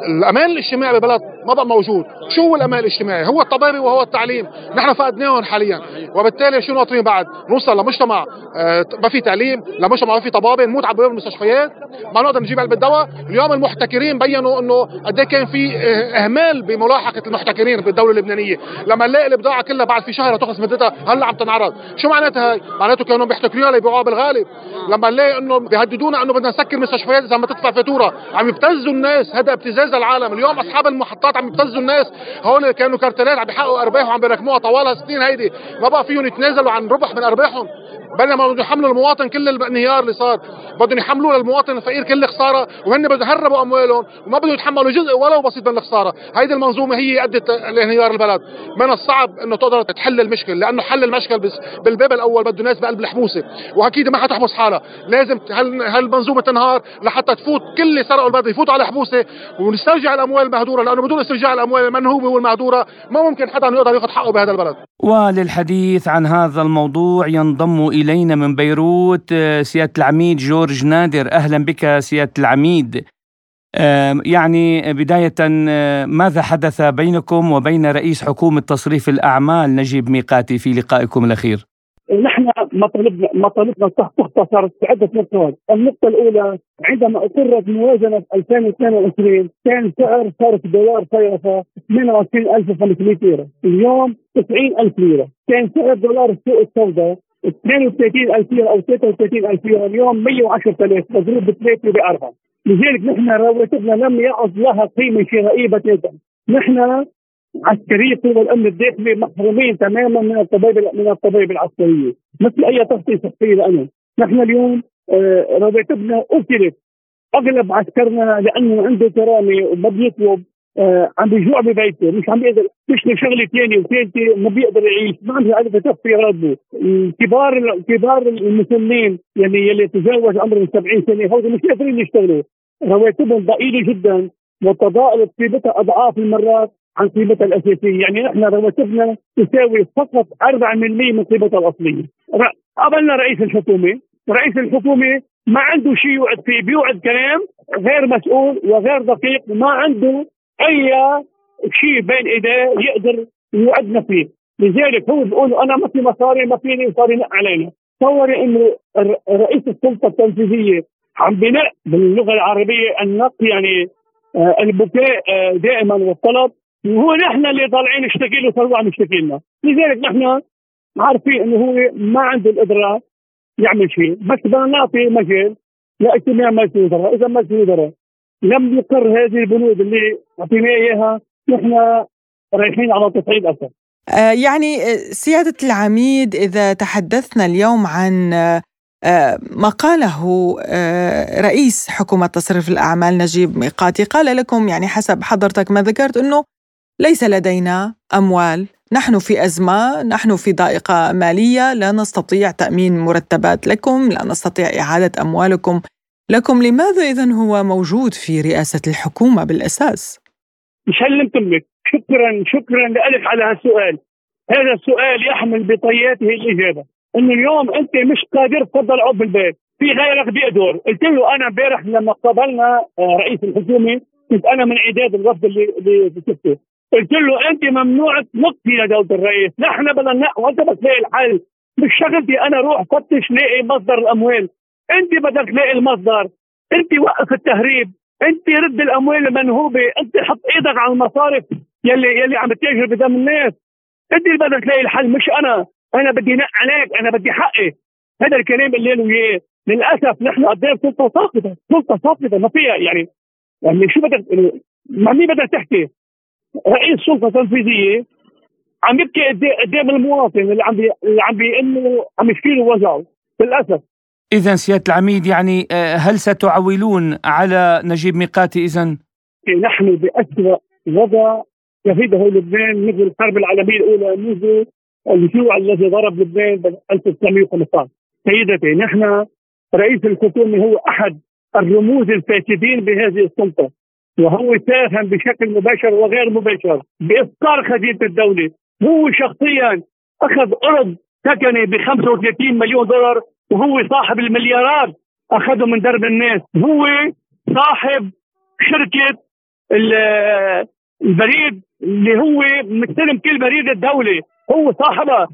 الأمان الاجتماعي بالبلد ما بقى موجود. شو هو الأمان الاجتماعي؟ هو الطبابه وهو التعليم. نحن فقدناهم حاليا. وبالتالي شو ناطرين بعد؟ نوصل لمجتمع آه، ما في تعليم لمجتمع ما في طبابة نموت على باب المستشفيات. ما نقدر نجيب علبة دواء. اليوم المحتكرين بينوا انه قد إيه كان في آه، اهمال بملاحقة المحتكرين بالدولة اللبنانية. لما نلاقي البضاعة كلها بعد في شهر تخلص مدتها هلا عم تنعرض. شو معناتها هاي؟ معناته كانوا بيحتكروها ليبيعوها بالغالب لما نلاقي إنه بيهددونا إنه بدنا نسكر مستشفيات إذا ما تدفع فاتورة عم يبتزوا الناس. هذا ابتزاز العالم. اليوم أصحاب المحطات عم يبتزوا الناس. هول كانوا كارتلات عم بيحققوا ارباح وعم بيركموها طوال سنين هيدي. ما بقى فيهم يتنازلوا عن ربح من أرباحهم. بينما بدهم يحملوا المواطن كل الانهيار اللي صار. بدهم يحملوا للمواطن الفقير كل خسارة وهن بدهم يهربوا أموالهم وما بدهم يتحملوا جزء ولو بسيط من الخسارة. هيدي المنظومة هي أدت لانهيار البلد. من الصعب إنه تقدر تحل المشكلة لأنه حل المشكل بالباب الأول بده ناس بقلب الحبوسة. وأكيد ما حتحبس حالها. لازم هالمنظومه تنهار لحتى تفوت كل اللي سرقوا البلد يفوتوا على حبوسه ونسترجع الأموال المهدورة لأنه بدون استرجاع الأموال المنهوبه والمهدورة ما ممكن حدا يقدر ياخذ حقه بهذا البلد. وللحديث عن هذا الموضوع ينضم إلينا من بيروت آه، سيادة العميد جورج نادر أهلا بك سيادة العميد يعني بداية آه، ماذا حدث بينكم وبين رئيس حكومة تصريف الأعمال نجيب ميقاتي في لقائكم الأخير؟ نحن مطالبنا مطالبنا تختصر في عدة نقاط، النقطة الأولى عندما أقرت موازنة 2022 كان سعر صرف دولار صيرفة 28500 ليرة، اليوم 90000 ليرة، كان سعر دولار السوق السوداء 32000 ليرة أو 33000 ليرة، اليوم 110000 مضروب بثلاثة بأربعة، لذلك نحن رواتبنا لم يعد لها قيمة شرائية بتاتا، نحن عسكريه قوى الأمن الداخلي محرومين تماما من الطبيب من الطبيب العسكرية مثل أي تغطية صحيه لنا. نحن اليوم آه، رواتبنا اكلت أغلب عسكرنا لأنه عنده كرامة وما بيطلب آه عم بيجوع ببيته مش عم بيقدر مش شغلة ثانية وثالثه ما بيقدر يعيش ما عنده قادر يكفي راتبه كبار كبار المسنين يلي يلي تجاوز عمرهم 70 سنة هذول مش قادرين يشتغلوا. رواتبهم ضئيله جدا وتضاءلت قيمتها أضعاف المرات. عن قيمتها الأساسية، يعني نحن رواتبنا تساوي فقط 4% من قيمتها الأصلية. قابلنا رئيس الحكومة، رئيس الحكومة ما عنده شيء يوعد فيه، بيوعد كلام غير مسؤول وغير دقيق وما عنده أي شيء بين إيديه يقدر يوعدنا فيه، لذلك هو بيقول أنا ما في مصاري ما فيني مصاري نق علينا، تصوري انه رئيس السلطة التنفيذية عم بنق باللغة العربية النق يعني آه البكاء آه دائما والطلب. وهو نحن اللي طالعين نشتكي له صار عم يشتكي لنا. لذلك نحن عارفين إنه هو ما عنده القدرة يعمل شيء. بس بدنا نعطي مجال لإجتماع مجلس الوزراء. إذا مجلس الوزراء لم يقر هذه البنود اللي اعطيناه إياها نحن رايحين على تصعيد أكثر آه، يعني آه، سيادة العميد إذا تحدثنا اليوم عن آه، ما قاله رئيس حكومة تصريف الأعمال نجيب ميقاتي قال لكم يعني حسب حضرتك ما ذكرت أنه ليس لدينا أموال. نحن في أزمة. نحن في ضائقة مالية. لا نستطيع تأمين مرتبات لكم. لا نستطيع إعادة أموالكم. لكم لماذا اذا هو موجود في رئاسة الحكومة بالأساس؟ سلمت لك. شكرا شكرا لك على هالسؤال. هذا السؤال يحمل بطياته الإجابة. إنه اليوم أنت مش قادر تفضل عقب البيت. في غيرك بيقدر قلت له أنا امبارح لما قابلنا آه، رئيس الحكومة كنت أنا من عداد الوفد اللي اللي شفته. قلت له أنت ممنوع تنقي يا دوله الرئيس. نحن بدنا وانت بتلاقي الحل. مش شغلتي أنا روح فتش لاقي مصدر الأموال. أنت بدك تلاقي المصدر. أنت وقف التهريب. أنت رد الأموال المنهوبة. أنت حط إيدك على المصارف يلي يلي عم تتاجر بدم الناس. أنت اللي بدك تلاقي الحل. مش أنا. أنا بدي نق عليك. أنا بدي حقي. هذا الكلام اللي له إياه. للأسف نحن قدام سلطة ساقطه سلطة ساقطه ما فيها يعني يعني شو بدك مع مين بدك تحكي؟ رئيس سلطة تنفيذية عم يبكي قدام المواطن اللي عم بي اللي عم بيقول عم يشكي له وجعه للأسف. اذا سيادة العميد يعني آه، هل ستعولون على نجيب ميقاتي اذا؟ نحن بأسوأ وضع شهده لبنان مثل الحرب العالمية الأولى منذ الجوع الذي ضرب لبنان ب 1915 سيدتي نحن رئيس الحكومة هو أحد الرموز الفاسدين بهذه السلطة. وهو ساهم بشكل مباشر وغير مباشر بافقار خزينة الدولة. هو شخصيا أخذ قرض سكني ب 35 مليون دولار وهو صاحب المليارات أخذه من درب الناس. هو صاحب شركة البريد اللي هو مستلم كل بريد الدولة. هو صاحبها.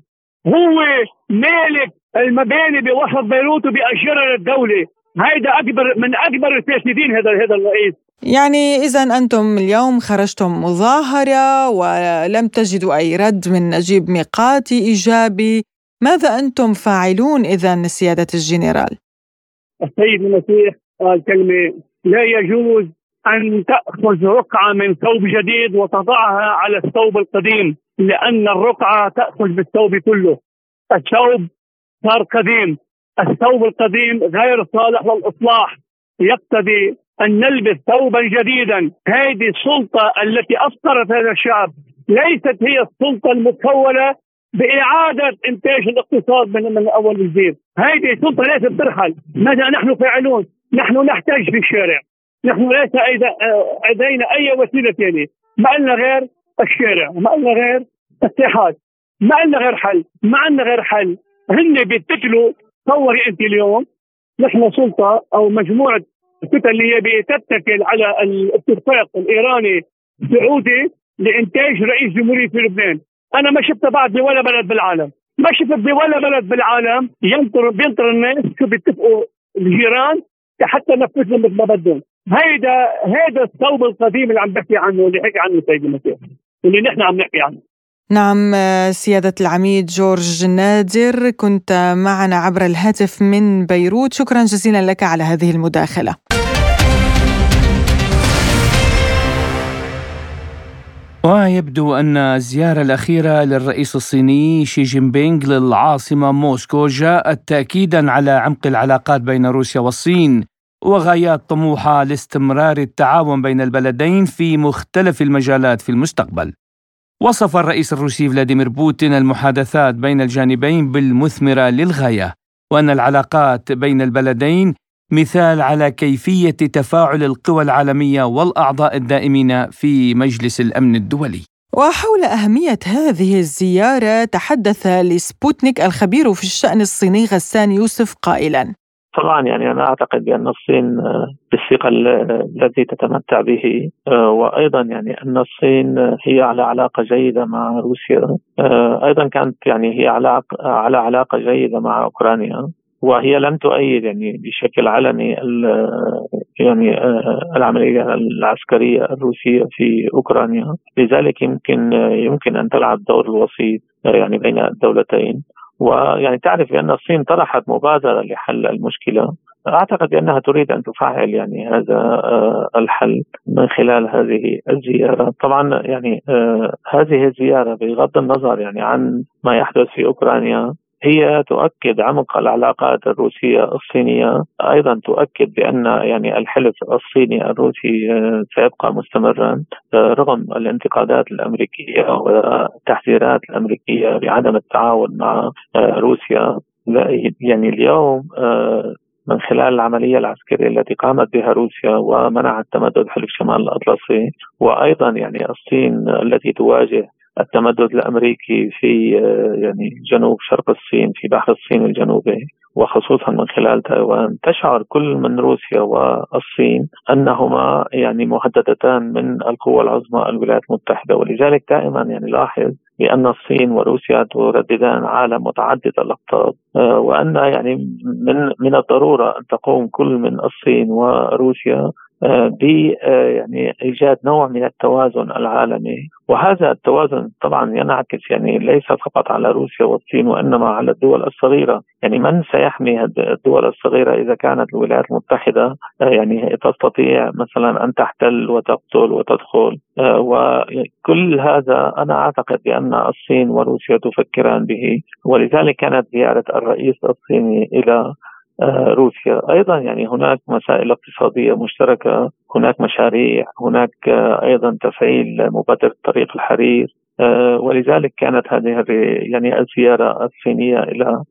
هو مالك المباني بوسط بيروت وبأجرها للدوله هيدا اكبر من أكبر الفاسدين هذا هذا الرئيس. يعني إذا أنتم اليوم خرجتم مظاهرة ولم تجدوا أي رد من نجيب ميقاتي إيجابي ماذا أنتم فاعلون إذا سيادة الجنرال؟ السيد المسيح قال كلمة لا يجوز أن تأخذ رقعة من ثوب جديد وتضعها على الثوب القديم لأن الرقعة تأخذ بالثوب كله. الثوب صار قديم. الثوب القديم غير صالح للإصلاح. يقتضي أن نلبس ثوبا جديدا. هذه السلطة التي أفطرت هذا الشعب ليست هي السلطة المكونة بإعادة إنتاج الاقتصاد من, من أول وجديد. هذه السلطة ليست ترحل ماذا نحن فاعلون؟ نحن نحتاج في الشارع. نحن ليس لدينا أي وسيلة ثانية. ما لنا غير الشارع. ما لنا غير اتحاد ما لنا غير حل. ما عندنا غير حل. هن بيتكلوا تصوري أنت اليوم. نحن سلطة أو مجموعة الكتل اللي هي بتتكل على الاتفاق الإيراني السعودي لإنتاج رئيس جمهورية في لبنان. أنا ما شفت بعد بولا بلد بالعالم. ما شفت بولا بلد بالعالم ينطر بينطر الناس شو بيتفقوا الجيران حتى نفذ لهم مثل ما بدهم. هيدا هيدا الثوب القديم اللي عم بحكي عنه اللي حكي عنه سيد المسيح اللي نحن عم نحكي عنه. نعم سيادة العميد جورج نادر كنت معنا عبر الهاتف من بيروت. شكرا جزيلا لك على هذه المداخلة. ويبدو أن الزيارة الأخيرة للرئيس الصيني شي جين بينغ للعاصمة موسكو جاءت تأكيدا على عمق العلاقات بين روسيا والصين وغايات طموحة لاستمرار التعاون بين البلدين في مختلف المجالات في المستقبل. وصف الرئيس الروسي فلاديمير بوتين المحادثات بين الجانبين بالمثمرة للغاية وأن العلاقات بين البلدين مثال على كيفية تفاعل القوى العالمية والأعضاء الدائمين في مجلس الأمن الدولي. وحول أهمية هذه الزيارة تحدث لسبوتنيك الخبير في الشأن الصيني غسان يوسف قائلا: طبعا يعني أنا أعتقد بأن الصين آه، بالثقة التي تتمتع به آه، وأيضا يعني أن الصين هي على علاقة جيدة مع روسيا آه، أيضا كانت يعني هي علاقه على علاقة جيدة مع أوكرانيا وهي لم تؤيد يعني بشكل علني يعني العملية العسكرية الروسية في أوكرانيا. لذلك يمكن يمكن أن تلعب دور الوسيط يعني بين الدولتين. ويعني تعرف بأن الصين طرحت مبادرة لحل المشكلة. أعتقد بأنها تريد أن تفعل يعني هذا آه، الحل من خلال هذه الزيارة، طبعا يعني آه، هذه الزيارة بغض النظر يعني عن ما يحدث في أوكرانيا هي تؤكد عمق العلاقات الروسية الصينية. أيضا تؤكد بأن يعني الحلف الصيني الروسي سيبقى مستمرا رغم الانتقادات الأمريكية والتحذيرات الأمريكية بعدم التعاون مع روسيا. يعني اليوم من خلال العملية العسكرية التي قامت بها روسيا ومنعت تمدد حلف شمال الأطلسي وأيضا يعني الصين التي تواجه التمدد الأمريكي في آه، يعني جنوب شرق الصين في بحر الصين الجنوبي وخصوصا من خلال تايوان. تشعر كل من روسيا والصين أنهما يعني مهددتان من القوى العظمى الولايات المتحدة. ولذلك دائما يعني لاحظ بأن الصين وروسيا ترددان عالم متعدد الأقطاب. وأن يعني من من الضرورة أن تقوم كل من الصين وروسيا ب يعني إيجاد نوع من التوازن العالمي. وهذا التوازن طبعا ينعكس يعني ليس فقط على روسيا والصين وإنما على الدول الصغيرة، يعني من سيحمي الدول الصغيرة إذا كانت الولايات المتحدة؟ يعني تستطيع مثلا أن تحتل وتقتل وتدخل. وكل هذا أنا أعتقد بأن الصين وروسيا تفكران به. ولذلك كانت زيارة الرئيس الصيني إلى آه، روسيا. أيضا يعني هناك مسائل اقتصادية مشتركة هناك مشاريع هناك آه، أيضا تفعيل مبادرة طريق الحرير آه، ولذلك كانت هذه يعني الزيارة الصينية إلى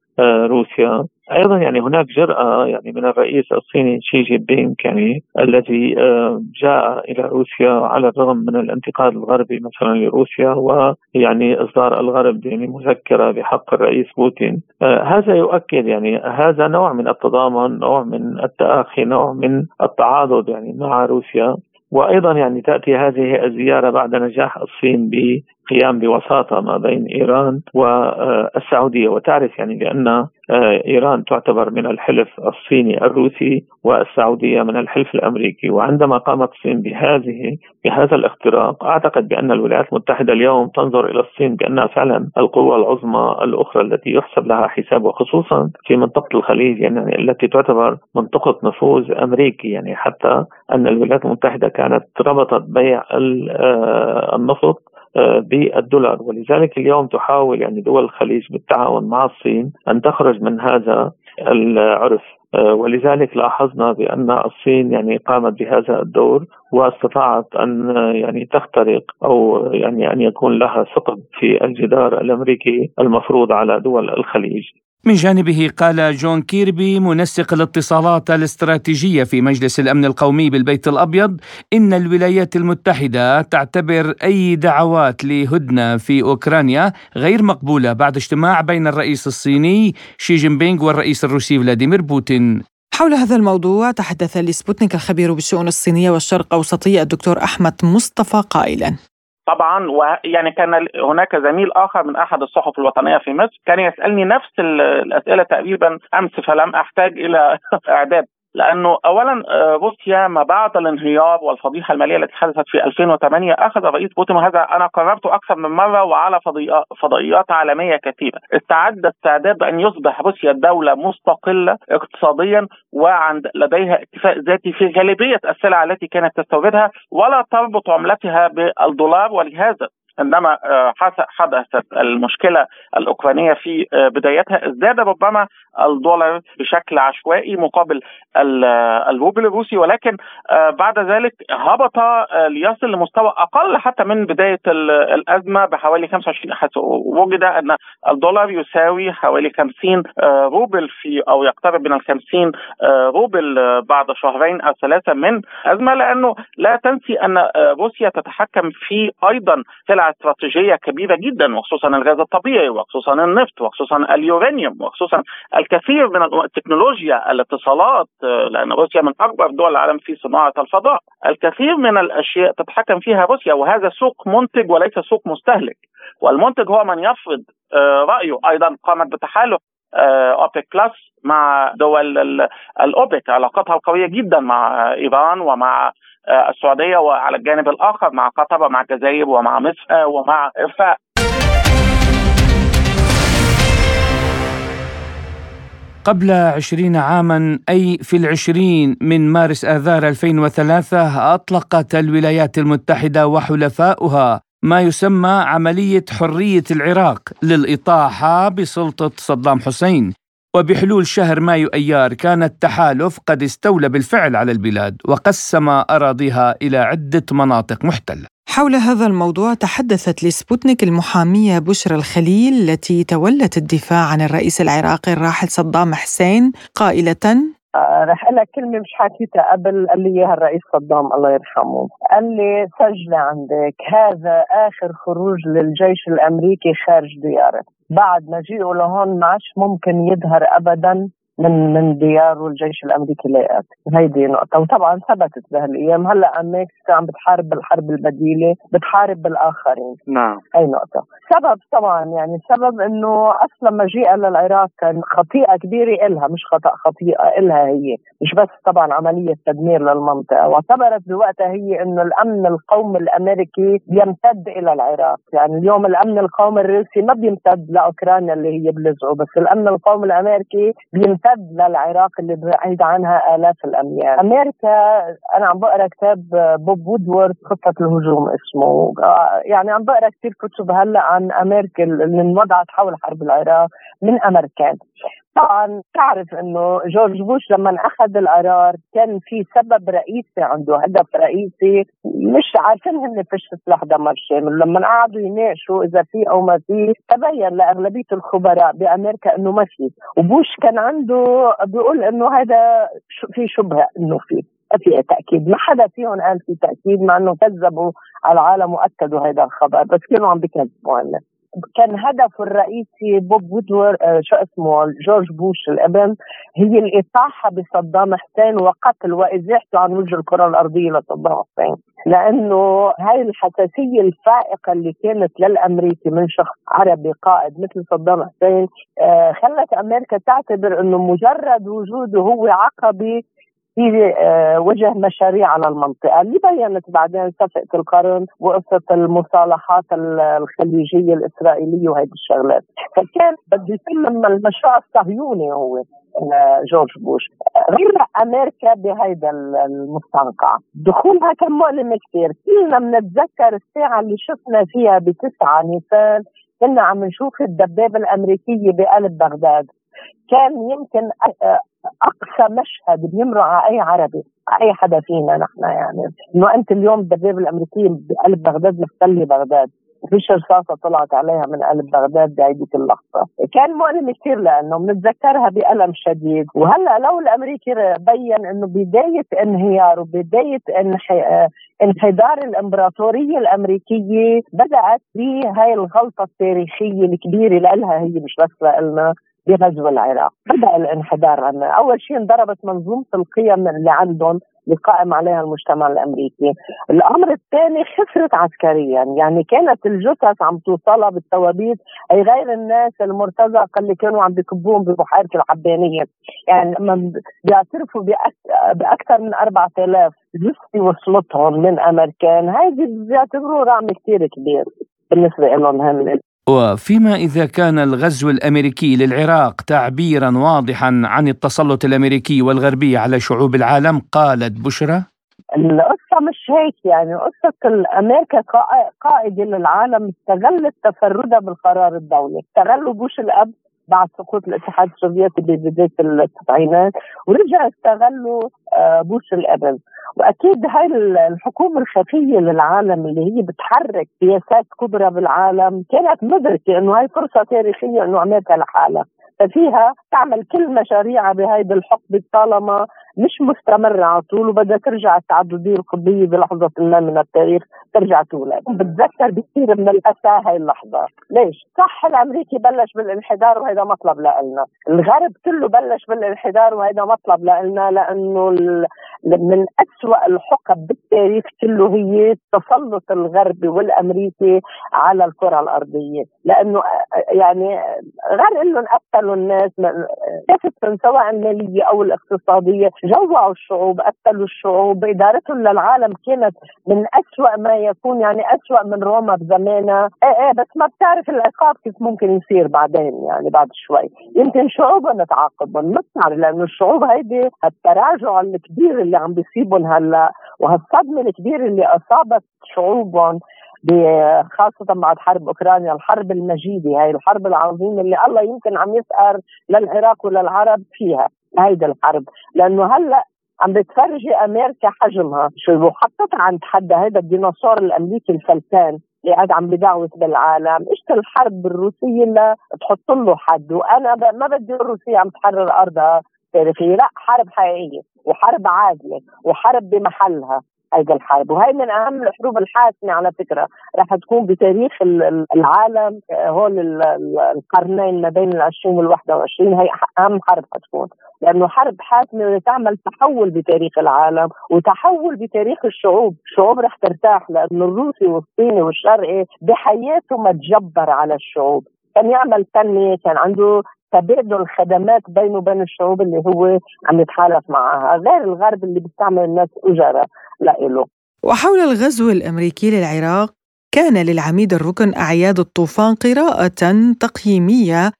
روسيا. أيضا يعني هناك جرأة يعني من الرئيس الصيني شي جي بينغ يعني الذي آه، جاء إلى روسيا على الرغم من الانتقاد الغربي مثلا لروسيا ويعني إصدار الغرب يعني مذكرة بحق الرئيس بوتين. آه، هذا يؤكد يعني هذا نوع من التضامن نوع من التأخي نوع من التعاضد يعني مع روسيا. وأيضا يعني تأتي هذه الزيارة بعد نجاح الصين قيام بوساطة ما بين إيران والسعودية. وتعرف يعني بأن آه، إيران تعتبر من الحلف الصيني الروسي والسعودية من الحلف الأمريكي. وعندما قامت الصين بهذه بهذا الاختراق أعتقد بأن الولايات المتحدة اليوم تنظر إلى الصين بأنها فعلا القوة العظمى الأخرى التي يحسب لها حساب وخصوصا في منطقة الخليج يعني التي تعتبر منطقة نفوذ أمريكي. يعني حتى أن الولايات المتحدة كانت ربطت بيع آه، النفط بالدولار. ولذلك اليوم تحاول يعني دول الخليج بالتعاون مع الصين أن تخرج من هذا العرف. آه، ولذلك لاحظنا بأن الصين يعني قامت بهذا الدور واستطاعت أن يعني تخترق أو يعني أن يكون لها ثقب في الجدار الأمريكي المفروض على دول الخليج. من جانبه قال جون كيربي منسق الاتصالات الاستراتيجية في مجلس الأمن القومي بالبيت الأبيض إن الولايات المتحدة تعتبر أي دعوات لهدنة في أوكرانيا غير مقبولة بعد اجتماع بين الرئيس الصيني شي جين بينغ والرئيس الروسي فلاديمير بوتين. حول هذا الموضوع تحدث لسبوتنيك الخبير بالشؤون الصينية والشرق أوسطية الدكتور أحمد مصطفى قائلا طبعا ويعني كان هناك زميل آخر من أحد الصحف الوطنية في مصر كان يسألني نفس الأسئلة تقريبا أمس فلم أحتاج إلى إعداد. لأنه اولا آه، روسيا ما بعد الانهيار والفضيحة المالية التي حدثت في 2008 أخذ الرئيس بوتين وهذا أنا قررته أكثر من مرة وعلى فضائيات عالمية كثيرة. استعد استعداد بان يصبح روسيا دولة مستقلة اقتصاديا وعند لديها اكتفاء ذاتي في غالبية السلع التي كانت تستوردها ولا تربط عملتها بالدولار ولهذا عندما آه، حدثت المشكلة الأوكرانية في آه، بدايتها ازداد ربما الدولار بشكل عشوائي مقابل الروبل الروسي ولكن آه، بعد ذلك هبط ليصل لمستوى أقل حتى من بداية الأزمة بحوالي 25 حيث وجد أن الدولار يساوي حوالي 50 روبل في أو يقترب من ال 50 روبل بعد شهرين أو ثلاثة من أزمة لأنه لا تنسي أن روسيا تتحكم في أيضا سلع استراتيجية كبيرة جدا وخصوصا الغاز الطبيعي وخصوصا النفط وخصوصا اليورانيوم وخصوصا الكثير من التكنولوجيا الاتصالات لأن روسيا من أكبر دول العالم في صناعة الفضاء. الكثير من الأشياء تتحكم فيها روسيا وهذا سوق منتج وليس سوق مستهلك. والمنتج هو من يفرض آه، رأيه. أيضا قامت بتحالف أوبك بلس مع دول الأوبك علاقتها القوية جدا مع إيران ومع آه، السعودية وعلى الجانب الآخر مع قطر ومع الجزائر ومع مصر آه، ومع ارفاق قبل عشرين عاما أي في العشرين من مارس آذار 2003 أطلقت الولايات المتحدة وحلفاؤها ما يسمى عملية حرية العراق للإطاحة بسلطة صدام حسين. وبحلول شهر مايو أيار كان التحالف قد استولى بالفعل على البلاد وقسم أراضيها إلى عدة مناطق محتلة. حول هذا الموضوع تحدثت لسبوتنيك المحامية بشرى الخليل التي تولت الدفاع عن الرئيس العراقي الراحل صدام حسين قائلة آه رح لك كلمة مش حكيتها قبل قال لي إياها الرئيس صدام الله يرحمه قال لي سجلة عندك هذا آخر خروج للجيش الأمريكي خارج دياره بعد مجيئه لهون ما عادش ممكن يظهر ابدا. من من ديار الجيش الأمريكي لا ياتي هيدي نقطة. وطبعا ثبتت بهالايام هلأ أمريكا عم بتحارب بالحرب البديلة بتحارب بالآخرين. نعم. هي نقطة. سبب طبعا يعني السبب إنه أصلا مجيئها للعراق كان خطيئة كبيرة إلها مش خطأ خطيئة إلها هي. مش بس طبعا عملية تدمير للمنطقة. واعتبرت بوقتها هي إنه الأمن القومي الأمريكي يمتد إلى العراق. يعني اليوم الأمن القومي الروسي ما بيمتد لأوكرانيا اللي هي بلزقه بس الأمن القومي الأمريكي بيمتد للعراق اللي بعيد عنها آلاف الأميال. أمريكا أنا عم بقرأ كتاب بوب وودورد خطة الهجوم اسمه. يعني عم بقرأ كثير كتب هلأ عن أمريكا اللي انوضعت حول حرب العراق من امريكان طبعا تعرف إنه جورج بوش لما أخذ القرار كان في سبب رئيسي عنده هدف رئيسي مش عارفين هن فيش سلاح دمار شامل. لما قعدوا يناقشوا إذا في أو ما في تبين لأغلبية الخبراء بأمريكا إنه ما في. وبوش كان عنده بيقول إنه هذا في شبهة إنه في في تأكيد. ما حدا فيهم قال في تأكيد مع إنه كذبوا على العالم وأكدوا هذا الخبر بس كانوا عم بيكذبوا عنه كان هدفه الرئيسي بوب وودور آه، شو اسمه جورج بوش الابن هي الاطاحه بصدام حسين وقتل وإزاحته عن وجه الكرة الأرضية لصدام حسين. لأنه هاي الحساسية الفائقة اللي كانت للأمريكي من شخص عربي قائد مثل صدام حسين آه، خلت أمريكا تعتبر إنه مجرد وجوده هو عقبة في آه، وجه مشاريع على المنطقة. اللي بينت بعدين صفقه القرن وقصة المصالحات الخليجية الإسرائيلية وهيدي الشغلات. فكان بده يتم المشروع الصهيوني هو آه، جورج بوش. غير أمريكا بهيدا المستنقع. دخولها كان مؤلم كثير. كلنا بنتذكر الساعة اللي شفنا فيها بتسعة نيسان. كنا عم نشوف الدبابة الأمريكية بقلب بغداد. كان يمكن آه، أقصى مشهد بيمرق على أي عربي على أي حدا فينا نحن يعني. إنه أنت اليوم الدبابة الأمريكية بقلب بغداد محتله بغداد. وفيش رصاصة طلعت عليها من قلب بغداد بهيديك اللحظة. كان مؤلم كثير لأنه بنتذكرها بألم شديد. وهلأ لو الأمريكي بين أنه بداية انهيار وبداية انحدار الإمبراطورية الأمريكية بدأت بهاي الغلطة التاريخية الكبيرة لها هي مش بس لنا بغزو العراق. بدأ الانحدار عنا أول شيء انضربت منظومة القيم اللي عندهم اللي قائم عليها المجتمع الأمريكي. الأمر الثاني خسرت عسكريا. يعني كانت الجثث عم توصلها بالتوابيت أي غير الناس المرتزقة اللي كانوا عم بكبوهم ببحيرة الحبانيه يعني بيعترفوا بأكثر من 4000 جثه وصلتهم من امريكان هيدي بيعتبروه رقم كثير كبير بالنسبة لهم هن وفيما إذا كان الغزو الأمريكي للعراق تعبيرا واضحا عن التسلط الأمريكي والغربي على شعوب العالم قالت بشرى. القصة مش هيك يعني. قصة أمريكا قائدة للعالم استغلت تفردها بالقرار الدولي استغلوا بوش الأب بعد سقوط الاتحاد السوفيتي ببداية التسعينات ورجع استغلوا آه، بوش الابن وأكيد هاي الحكومة الخفية للعالم اللي هي بتحرك سياسات كبرى بالعالم كانت مدركة إنه هاي فرصة تاريخية إنه أمريكا لحالها. ففيها تعمل كل مشاريعها بهيدي الحقبه طالما مش مستمرة على طول وبدها ترجع التعددية القطبية بلحظة ما من التاريخ ترجع تولد. بتذكر بكثير من الأسى هاي اللحظة. ليش؟ صح الأمريكي بلش بالانحدار وهذا مطلب لنا الغرب كله بلش بالانحدار وهذا مطلب لنا لأنه من أسوأ الحقب بالتاريخ كله هي التسلط الغربي والأمريكي على الكرة الأرضية. لأنه يعني غير أنهم قتلوا الناس كافة سواء المالية أو الاقتصادية جوعوا الشعوب قتلوا الشعوب. إدارتهم للعالم كانت من أسوأ ما يكون يعني أسوأ من روما بزمانها. إيه إيه بس ما بتعرف العقاب كيف ممكن يصير بعدين يعني بعد شوي. يمكن شعوبهم تعاقبهم ما بتعرف لأنه الشعوب هيدي التراجع الكبير اللي عم بيصيبهم هلا وهالصدمة الكبيرة اللي أصابت شعوبهم خاصة بعد حرب أوكرانيا الحرب المجيدة هاي الحرب العظيمة اللي الله يمكن عم يسأر للعراق وللعرب فيها هيدا الحرب. لأنه هلا عم بتفرجي أمريكا حجمها شو وحطتها عند حد هذا الديناصور الأمريكي الفلتان اللي قاعد عم بدعوت بالعالم اجت الحرب الروسية لا تحط له حد وأنا ما بدي الروسية عم تحرر أرضها. تاريخية. لا حرب حقيقية وحرب عادله وحرب بمحلها هيدي الحرب. وهي من أهم الحروب الحاسمة على فكرة. رح تكون بتاريخ العالم آه، هول القرنين ما بين ال 20 وال 21 هي أهم حرب حتكون لأنه حرب حاسمة تعمل تحول بتاريخ العالم وتحول بتاريخ الشعوب، الشعوب رح ترتاح لأنه الروسي والصيني والشرقي بحياته ما تجبر على الشعوب، كان يعمل تنمية، كان عنده تبادل خدمات بينه وبين الشعوب اللي هو عم يتحالف معها غير الغرب اللي بيستعمل الناس أجرة لإله. وحول الغزو الأمريكي للعراق كان للعميد الركن أعياد الطوفان قراءة تقييمية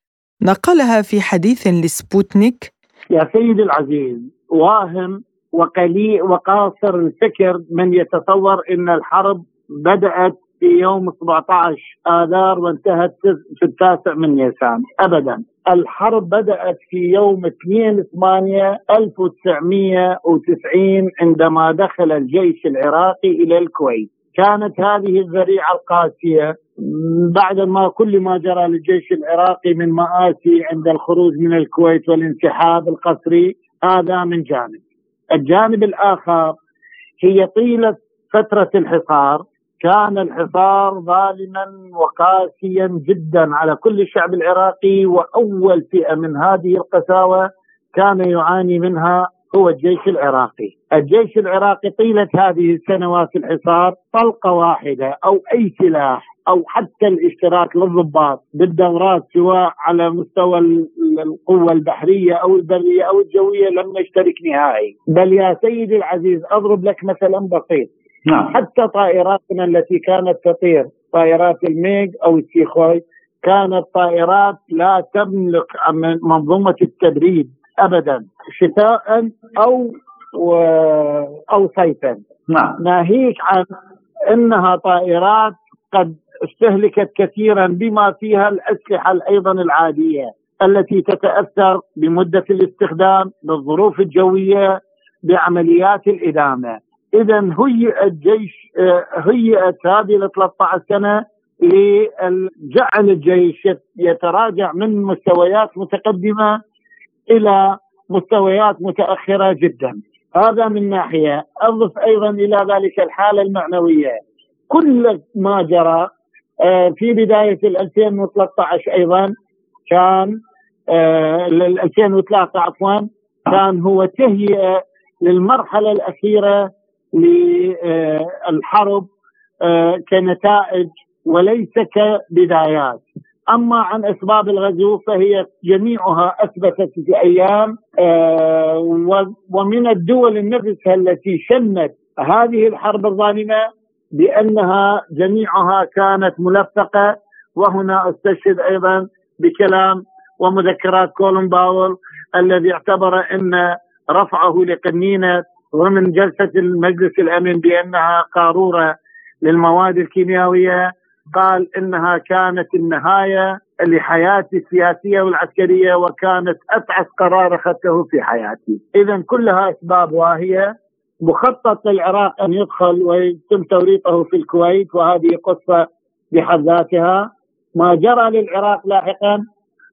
نقلها في حديث لسبوتنيك. يا سيدي العزيز واهم وقليل وقاصر الفكر من يتصور إن الحرب بدأت في يوم 17 آذار وانتهت في التاسع من نيسان أبدا. الحرب بدأت في يوم 2 8 1990 عندما دخل الجيش العراقي إلى الكويت. كانت هذه الذريعة القاسية. بعد ما كل ما جرى للجيش العراقي من مآسي عند الخروج من الكويت والانسحاب القسري هذا من جانب. الجانب الآخر هي طيلة فترة الحصار. كان الحصار ظالما وقاسيا جدا على كل الشعب العراقي وأول فئة من هذه القساوة كان يعاني منها هو الجيش العراقي. الجيش العراقي طيلة هذه السنوات الحصار طلقة واحدة أو أي سلاح أو حتى الاشتراك للضباط بالدورات سواء على مستوى القوة البحرية أو البرية أو الجوية لم نشترك نهائي. بل يا سيدي العزيز أضرب لك مثلا بسيط. نعم. حتى طائراتنا التي كانت تطير طائرات الميغ أو السيخوي كانت طائرات لا تملك منظومة التبريد ابدا شتاء أو و... أو صيفا نعم. ناهيك عن إنها طائرات قد استهلكت كثيرا بما فيها الأسلحة أيضا العادية التي تتأثر بمدة الاستخدام بالظروف الجوية بعمليات الإدامة اذا هيئ الجيش هيئت هذه ال 13 سنة لجعل الجيش يتراجع من مستويات متقدمة إلى مستويات متأخرة جدا. هذا من ناحية. أضف أيضا إلى ذلك الحالة المعنوية. كل ما جرى آه، في بداية 2013 أيضا كان آه، 2003 عفوا كان هو تهيئة للمرحلة الأخيرة للحرب آه، كنتائج وليس كبدايات. أما عن أسباب الغزو فهي جميعها أثبتت في أيام آه، ومن الدول نفسها التي شنت هذه الحرب الظالمة بأنها جميعها كانت ملفقة. وهنا أستشهد أيضا بكلام ومذكرات كولن باول الذي اعتبر أن رفعه لقنينة ومن جلسة المجلس الأمن بأنها قارورة للمواد الكيميائية قال إنها كانت النهاية لحياتي السياسية والعسكرية وكانت أتعس قرار أخذته في حياتي. إذا كلها أسباب واهية. مخطط للعراق أن يدخل ويتم توريطه في الكويت وهذه قصة بحد ذاتها. ما جرى للعراق لاحقا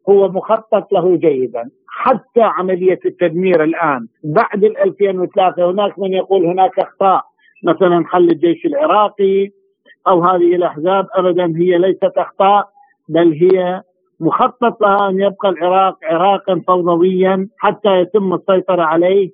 هو مخطط له جيدا. حتى عملية التدمير الآن. بعد 2003 هناك من يقول هناك أخطاء. مثلا حل الجيش العراقي أو هذه الأحزاب أبدا هي ليست أخطاء بل هي مخطط لها أن يبقى العراق عراقا فوضويا حتى يتم السيطرة عليه.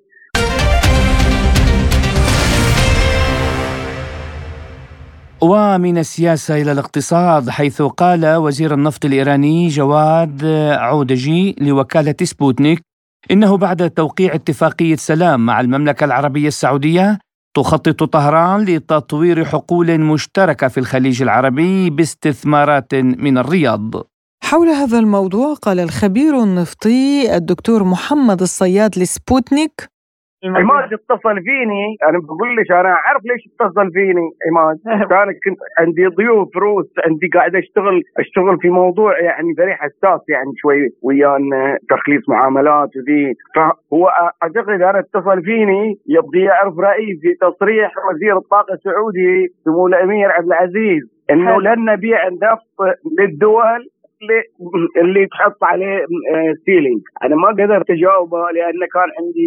ومن السياسة إلى الاقتصاد حيث قال وزير النفط الإيراني جواد أوجي لوكالة سبوتنيك إنه بعد توقيع اتفاقية سلام مع المملكة العربية السعودية تخطط طهران لتطوير حقول مشتركة في الخليج العربي باستثمارات من الرياض. حول هذا الموضوع قال الخبير النفطي الدكتور محمد الصياد لسبوتنيك عماد اتصل فيني أنا بقول لك أنا أعرف ليش اتصل فيني عماد كان كنت عندي ضيوف روس عندي قاعد أشتغل أشتغل في موضوع يعني very حساس يعني شوي ويانا تخليص معاملات وذي. فهو أعتقد أنا اتصل فيني يبغي يعرف رأيي في تصريح وزير الطاقة السعودي سمو الأمير عبد العزيز إنه لن نبيع النفط للدول اللي اللي تحط عليه ceiling أنا ما قدرت أجاوبه لأن كان عندي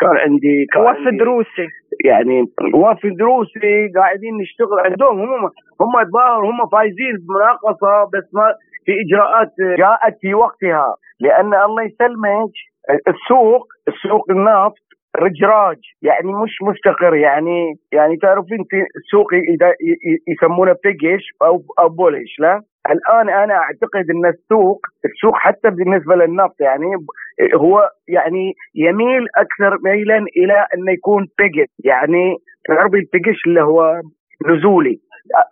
كان عندي كان وفد روسي يعني وفد روسي قاعدين نشتغل عندهم. هم هم الظاهر هم فايزين بمناقصه بس ما في إجراءات جاءت في وقتها. لأن الله يسلمك السوق السوق النفط رجراج يعني مش مستقر يعني يعني تعرفين في السوق يسمونه بيجش أو أو بولش لا؟ الآن أنا أعتقد أن السوق السوق حتى بالنسبة للنفط يعني هو يعني يميل أكثر ميلا إلى انه يكون بيجش يعني تعرفي البيجش اللي هو نزولي.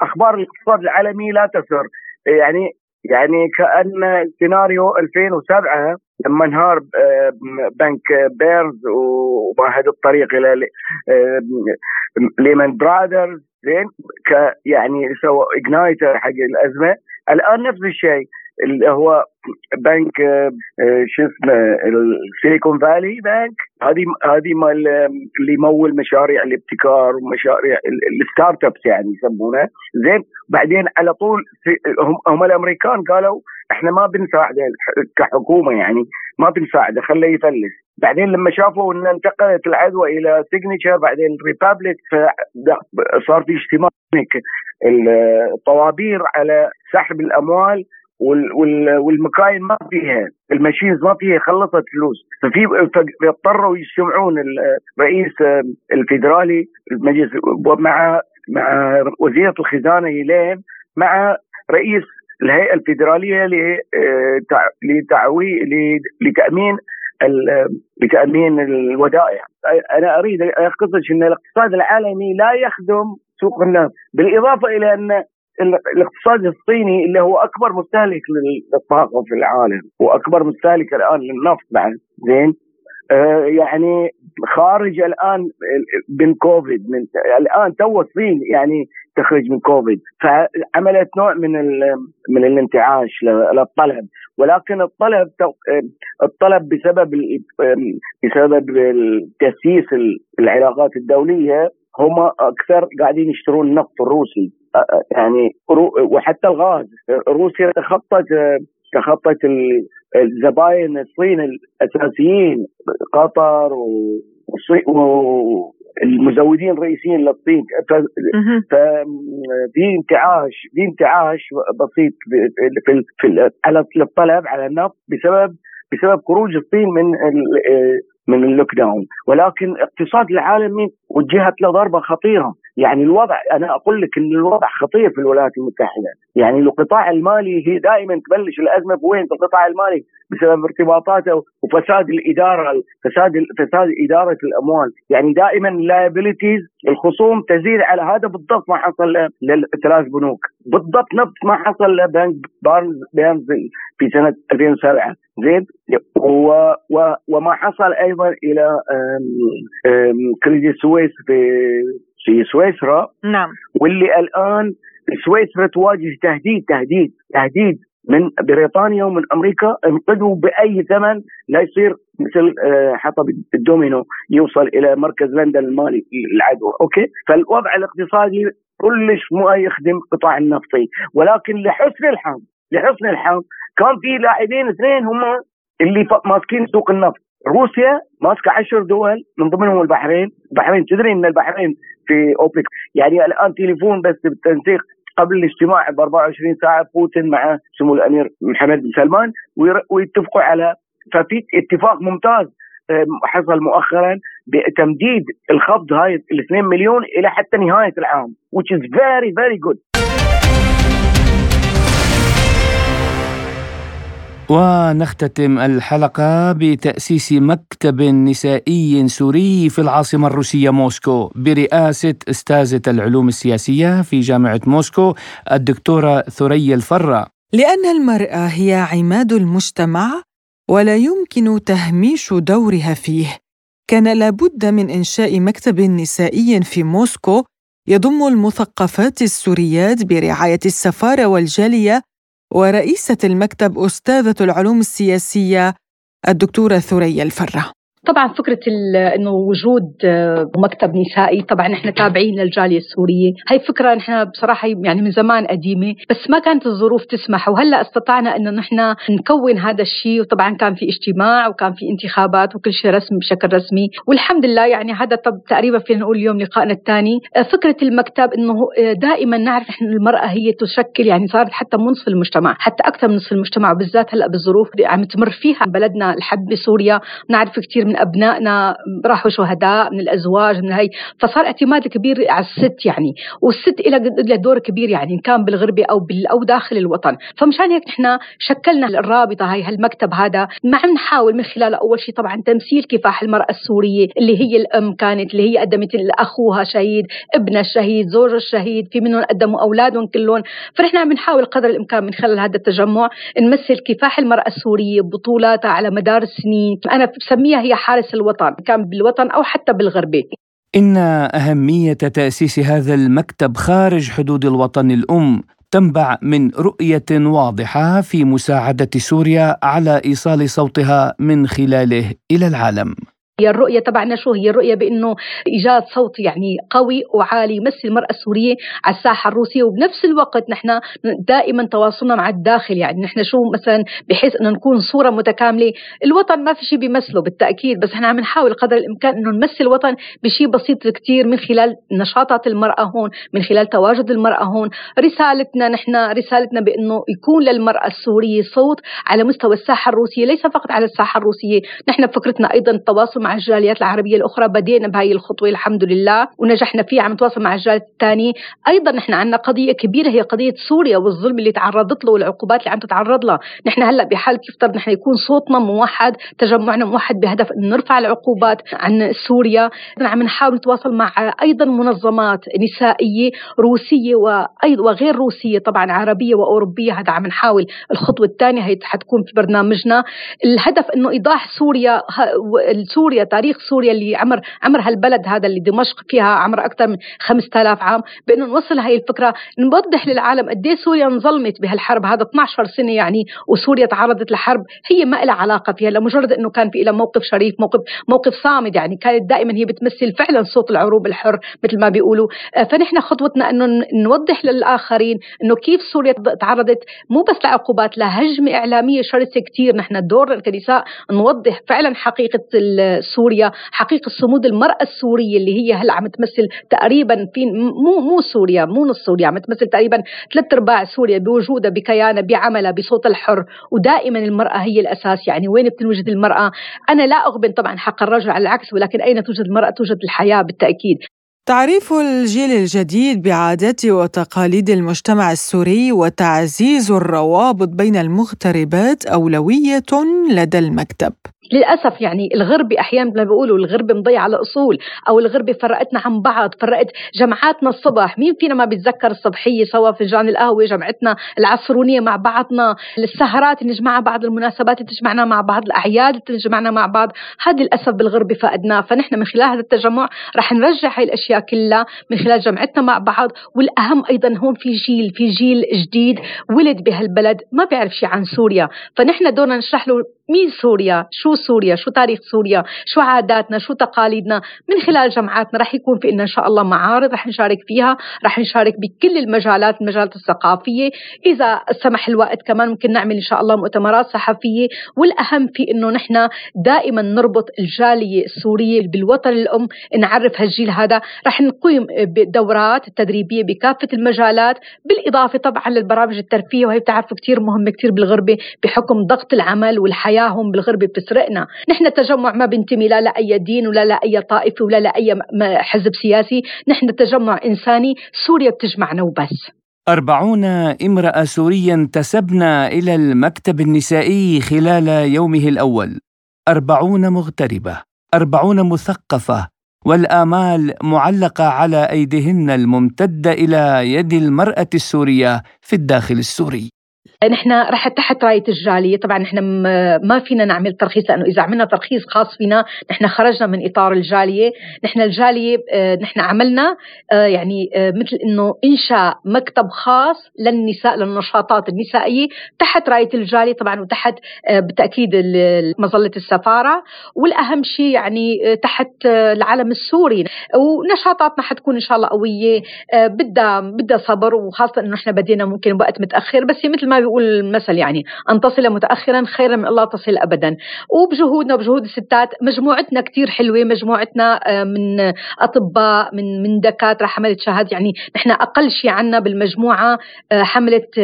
أخبار الاقتصاد العالمي لا تسر. يعني يعني كأن سيناريو 2007 لما انهار آه، بنك بيرز ومهد الطريق إلى ليمان برادرز زين يعني سوى igniter حق الأزمة. الآن نفس الشيء اللي هو بنك آه، شو اسمه ال Silicon Valley Bank هذه هذه مال اللي يمول مشاريع الابتكار ومشاريع ال startups يعني يسمونه. زين بعدين على طول هم, هم الأمريكان قالوا إحنا ما بنساعده كحكومة يعني ما بنساعده خليه يفلس. بعدين لما شافوا ان انتقلت العدوى إلى Signature بعدين Republic صار في اجتماع الطوابير على سحب الأموال والمكاين ما فيها الماشينز ما فيها خلصت فلوس ففي اضطروا يجتمعون الرئيس الفيدرالي المجلس مع مع وزيرة الخزانة هيلين مع رئيس الهيئة الفيدرالية لتعوي لتأمين لتأمين الودائع. أنا أريد أقصد إن الاقتصاد العالمي لا يخدم سوق النفط بالإضافة إلى أن الاقتصاد الصيني اللي هو أكبر مستهلك للطاقة في العالم وأكبر مستهلك الآن للنفط بعد زين؟ آه يعني خارج الآن من كوفيد من الآن تو الصين يعني تخرج من كوفيد. فعملت نوع من من الانتعاش للطلب. ولكن الطلب الطلب بسبب بسبب تاسيس العلاقات الدولية هم أكثر قاعدين يشترون النفط الروسي يعني وحتى الغاز. روسيا تخطت تخطت الزباين الصين الأساسيين قطر والمزودين الرئيسيين للصين ففي انتعاش في انتعاش بسيط في, في على الطلب على النفط بسبب بسبب خروج الصين من من ال lockdown. ولكن اقتصاد العالمي وجهت له ضربة خطيرة. يعني الوضع أنا أقول لك إن الوضع خطير في الولايات المتحدة. يعني القطاع المالي هي دائما تبلش الأزمة بوين؟ في القطاع المالي بسبب ارتباطاته وفساد الإدارة فساد فساد إدارة الأموال. يعني دائما ال liabilities الخصوم تزيد على هذا بالضبط ما حصل للثلاث بنوك. بالضبط نفس ما حصل لبنك بيرنز بير ستيرنز في سنة 2007 زين؟ و و وما حصل أيضا إلى كريدي سويس في في سويسرا نعم. واللي الآن سويسرا تواجه تهديد تهديد تهديد من بريطانيا ومن أمريكا انقذوا بأي ثمن لا يصير مثل آه، حجر الدومينو يوصل إلى مركز لندن المالي العدوى okay؟ فالوضع الاقتصادي كلش ما يخدم القطاع النفطي ولكن لحسن الحظ لحسن الحظ كان في لاعبين اثنين هم اللي ماسكين سوق النفط. روسيا ماسكة عشر دول من ضمنهم البحرين، البحرين تدري إن البحرين في أوبك يعني الآن تليفون بس بالتنسيق قبل الاجتماع ب 24 ساعة بوتين مع سمو الأمير محمد بن سلمان ويتفقوا على ففي اتفاق ممتاز حصل مؤخرا بتمديد الخفض هاي ال 2 مليون إلى حتى نهاية العام which is very very good. ونختتم الحلقة بتأسيس مكتب نسائي سوري في العاصمة الروسية موسكو برئاسة أستاذة العلوم السياسية في جامعة موسكو الدكتورة ثريا الفرة. لأن المرأة هي عماد المجتمع ولا يمكن تهميش دورها فيه. كان لابد من إنشاء مكتب نسائي في موسكو يضم المثقفات السوريات برعاية السفارة والجالية ورئيسة المكتب أستاذة العلوم السياسية الدكتورة ثريا الفرة. طبعا فكرة إنه وجود مكتب نسائي طبعا إحنا تابعين للجالية السورية. هي فكرة نحن بصراحة يعني من زمان قديمة بس ما كانت الظروف تسمح. وهلأ استطعنا إنه نحن نكون هذا الشيء. وطبعا كان في اجتماع وكان في انتخابات وكل شيء رسمي بشكل رسمي. والحمد لله يعني هذا طب تقريبا فينا نقول اليوم لقائنا الثاني. فكرة المكتب إنه دائما نعرف إحنا المرأة هي تشكل يعني صارت حتى منصف المجتمع حتى أكثر من نصف المجتمع وبالذات هلأ بالظروف اللي عم تمر فيها بلدنا الحد بسوريا. نعرف كثير من أبنائنا راحوا شهداء من الأزواج من هي فصار اعتماد كبير على الست يعني والست لها دور كبير يعني إن كان بالغربة أو بال أو داخل الوطن. فمشان هيك نحن شكلنا الرابطة هاي هالمكتب هذا ما عم نحاول من خلاله أول شيء طبعا تمثيل كفاح المرأة السورية اللي هي الأم كانت اللي هي قدمت اخوها شهيد ابنها الشهيد زوجها الشهيد في منهم قدموا أولادهم كلهم. فنحن عم نحاول قدر الإمكان من خلال هذا التجمع نمثل كفاح المرأة السورية ببطولاتها على مدار السنين. أنا بسميها هي حارس الوطن كان بالوطن أو حتى بالغربه إن أهمية تأسيس هذا المكتب خارج حدود الوطن الأم تنبع من رؤية واضحة في مساعدة سوريا على إيصال صوتها من خلاله إلى العالم. هي الرؤية تبعنا شو؟ هي الرؤية بأنه إيجاد صوت يعني قوي وعالي يمثل المرأة السورية على الساحة الروسية وبنفس الوقت نحن دائما تواصلنا مع الداخل. يعني نحن شو مثلا بحيث أنه نكون صورة متكاملة. الوطن ما في شيء بيمثله بالتأكيد بس نحن عم نحاول قدر الإمكان أنه نمثل الوطن بشيء بسيط كتير من خلال نشاطات المرأة هون من خلال تواجد المرأة هون. رسالتنا نحن رسالتنا بأنه يكون للمرأة السورية صوت على مستوى الساحة الروسية ليس فقط على الساحة الروسية. نحن فكرتنا أيضا التواصل مع الجاليات العربية الأخرى. بدينا بهاي الخطوة الحمد لله ونجحنا فيها عم نتواصل مع الجاليات الثانية. أيضا نحن عندنا قضية كبيرة هي قضية سوريا والظلم اللي تعرضت له والعقوبات اللي عم تتعرض لها. نحن هلأ بحال يفترض نحن يكون صوتنا موحد تجمعنا موحد بهدف أن نرفع العقوبات عن سوريا. عم نحاول نتواصل مع أيضا منظمات نسائية روسية وأيضا وغير روسية طبعا عربية وأوروبية. هذا عم نحاول. الخطوة الثانية هي حتكون في برنامجنا. الهدف أنه إيضاح سوريا سوريا تاريخ سوريا اللي عمر عمر هالبلد هذا اللي دمشق فيها عمر أكثر من 5000 عام. بانه نوصل هاي الفكرة نوضح للعالم قد إيه سوريا انظلمت بهالحرب. هذا 12 سنة يعني وسوريا تعرضت لحرب هي ما لها علاقة فيها لمجرد إنه كان في لها موقف شريف موقف موقف صامد يعني. كانت دائما هي بتمثل فعلا صوت العروب الحر مثل ما بيقولوا. آه، فنحن خطوتنا إنه نوضح للآخرين إنه كيف سوريا تعرضت مو بس لعقوبات لهجمة إعلامية شرسة كثير نحن دورنا كنساء نوضح فعلا حقيقة سوريا حقيقة صمود المرأة السورية اللي هي هلا عم تمثل تقريبا في مو مو سوريا مو نص سوريا عم تمثل تقريبا ثلاث أرباع سوريا بوجودها بكيانها بعملها بصوت الحر ودائما المرأة هي الأساس. يعني وين بتنوجد المرأة؟ أنا لا أغبن طبعا حق الرجل على العكس ولكن أين توجد المرأة؟ توجد الحياة بالتأكيد. تعريف الجيل الجديد بعادات وتقاليد المجتمع السوري وتعزيز الروابط بين المغتربات أولوية لدى المكتب. للأسف يعني الغربه أحيانا ما بيقولوا الغربه مضيعه على الأصول أو الغربه فرقتنا عن بعض فرقت جمعاتنا الصبح مين فينا ما بيتذكر الصبحية سوا فنجان القهوة جمعتنا العصرونية مع بعضنا السهرات نجمعها بعض المناسبات تجمعنا مع بعض الأعياد تجمعنا مع بعض هذه للأسف بالغربه فقدناها. فنحن من خلال هذا التجمع رح نرجع هاي الأشياء كلها من خلال جمعتنا مع بعض والأهم أيضا هون في جيل في جيل جديد ولد بهالبلد ما بيعرف شيء عن سوريا. فنحن دورنا نشرح له مين سوريا؟ شو سوريا شو تاريخ سوريا شو عاداتنا شو تقاليدنا. من خلال جمعاتنا رح يكون في لنا إن شاء الله معارض رح نشارك فيها رح نشارك بكل المجالات المجالات الثقافية. إذا سمح الوقت كمان ممكن نعمل إن شاء الله مؤتمرات صحفية والأهم في إنه نحن دائما نربط الجالية السورية بالوطن الأم نعرف هالجيل هذا. رح نقيم بدورات تدريبية بكافة المجالات بالإضافة طبعا للبرامج الترفيهية وهي بتعرفوا كثير مهمة كثير بالغربة بحكم ضغط العمل والحياة حياهم بالغربة بتسرقنا نحن التجمع ما بنتمي لا لأي دين ولا لأي طائفة ولا لأي حزب سياسي. نحن تجمع إنساني سوريا بتجمعنا وبس. أربعون امرأة سورية انتسبن إلى المكتب النسائي خلال يومه الأول. أربعون مغتربة. أربعون مثقفة. والآمال معلقة على أيديهن الممتدة إلى يد المرأة السورية في الداخل السوري. نحن رح تحت راية الجالية. طبعا نحن ما فينا نعمل ترخيص لأنه إذا عملنا ترخيص خاص فينا نحن خرجنا من إطار الجالية. نحن الجالية نحن عملنا يعني مثل إنه إنشاء مكتب خاص للنساء للنشاطات النسائية تحت راية الجالية طبعا وتحت بالتأكيد مظلة السفارة. والأهم شيء يعني تحت العلم السوري. ونشاطاتنا حتكون إن شاء الله قوية بدها بدها صبر. وخاصة إنه إحنا بدينا ممكن وقت متأخر بس مثل ما بيقول المثل يعني أن تصل متاخرا خيرا من الله تصل ابدا. وبجهودنا وبجهود الستات مجموعتنا كثير حلوة مجموعتنا من أطباء من من دكاترة حملت شهادة يعني نحن أقل شيء عنا بالمجموعة حملت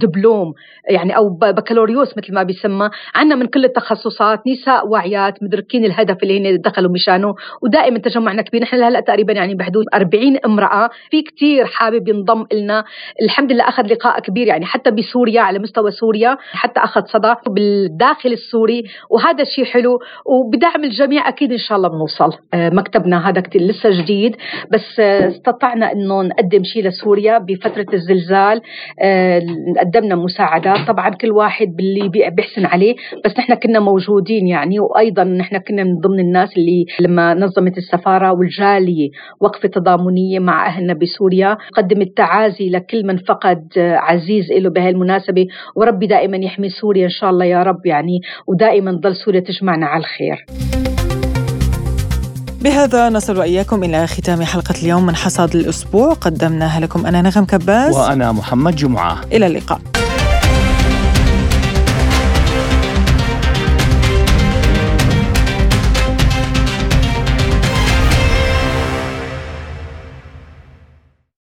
دبلوم يعني أو بكالوريوس مثل ما بيسمى. عنا من كل التخصصات نساء واعيات مدركين الهدف اللي هن دخلوا مشانه ودائما تجمعنا كبير. نحن هلأ تقريبا يعني بحدود 40 امرأة. في كثير حابب ينضم لنا الحمد لله أخذ لقاء كبير يعني حتى بسوريا على مستوى سوريا حتى أخذ صدى بالداخل السوري وهذا الشيء حلو وبدعم الجميع أكيد إن شاء الله بنوصل. آه، مكتبنا هذا كتير لسه جديد بس آه، استطعنا إنه نقدم شيء لسوريا بفترة الزلزال. آه، قدمنا مساعدات طبعا كل واحد باللي بيحسن عليه بس نحن كنا موجودين يعني وأيضا نحن كنا من ضمن الناس اللي لما نظمت السفارة والجالية وقفة تضامنية مع أهلنا بسوريا قدمت تعازي لكل من فقد عزيز له بهذه المناسبه وربي دائما يحمي سوريا إن شاء الله يا رب يعني ودائما ضل سوريا تجمعنا على الخير. بهذا نصل وإياكم إلى ختام حلقة اليوم من حصاد الأسبوع. قدمناها لكم أنا نغم كباس وأنا محمد جمعة. إلى اللقاء.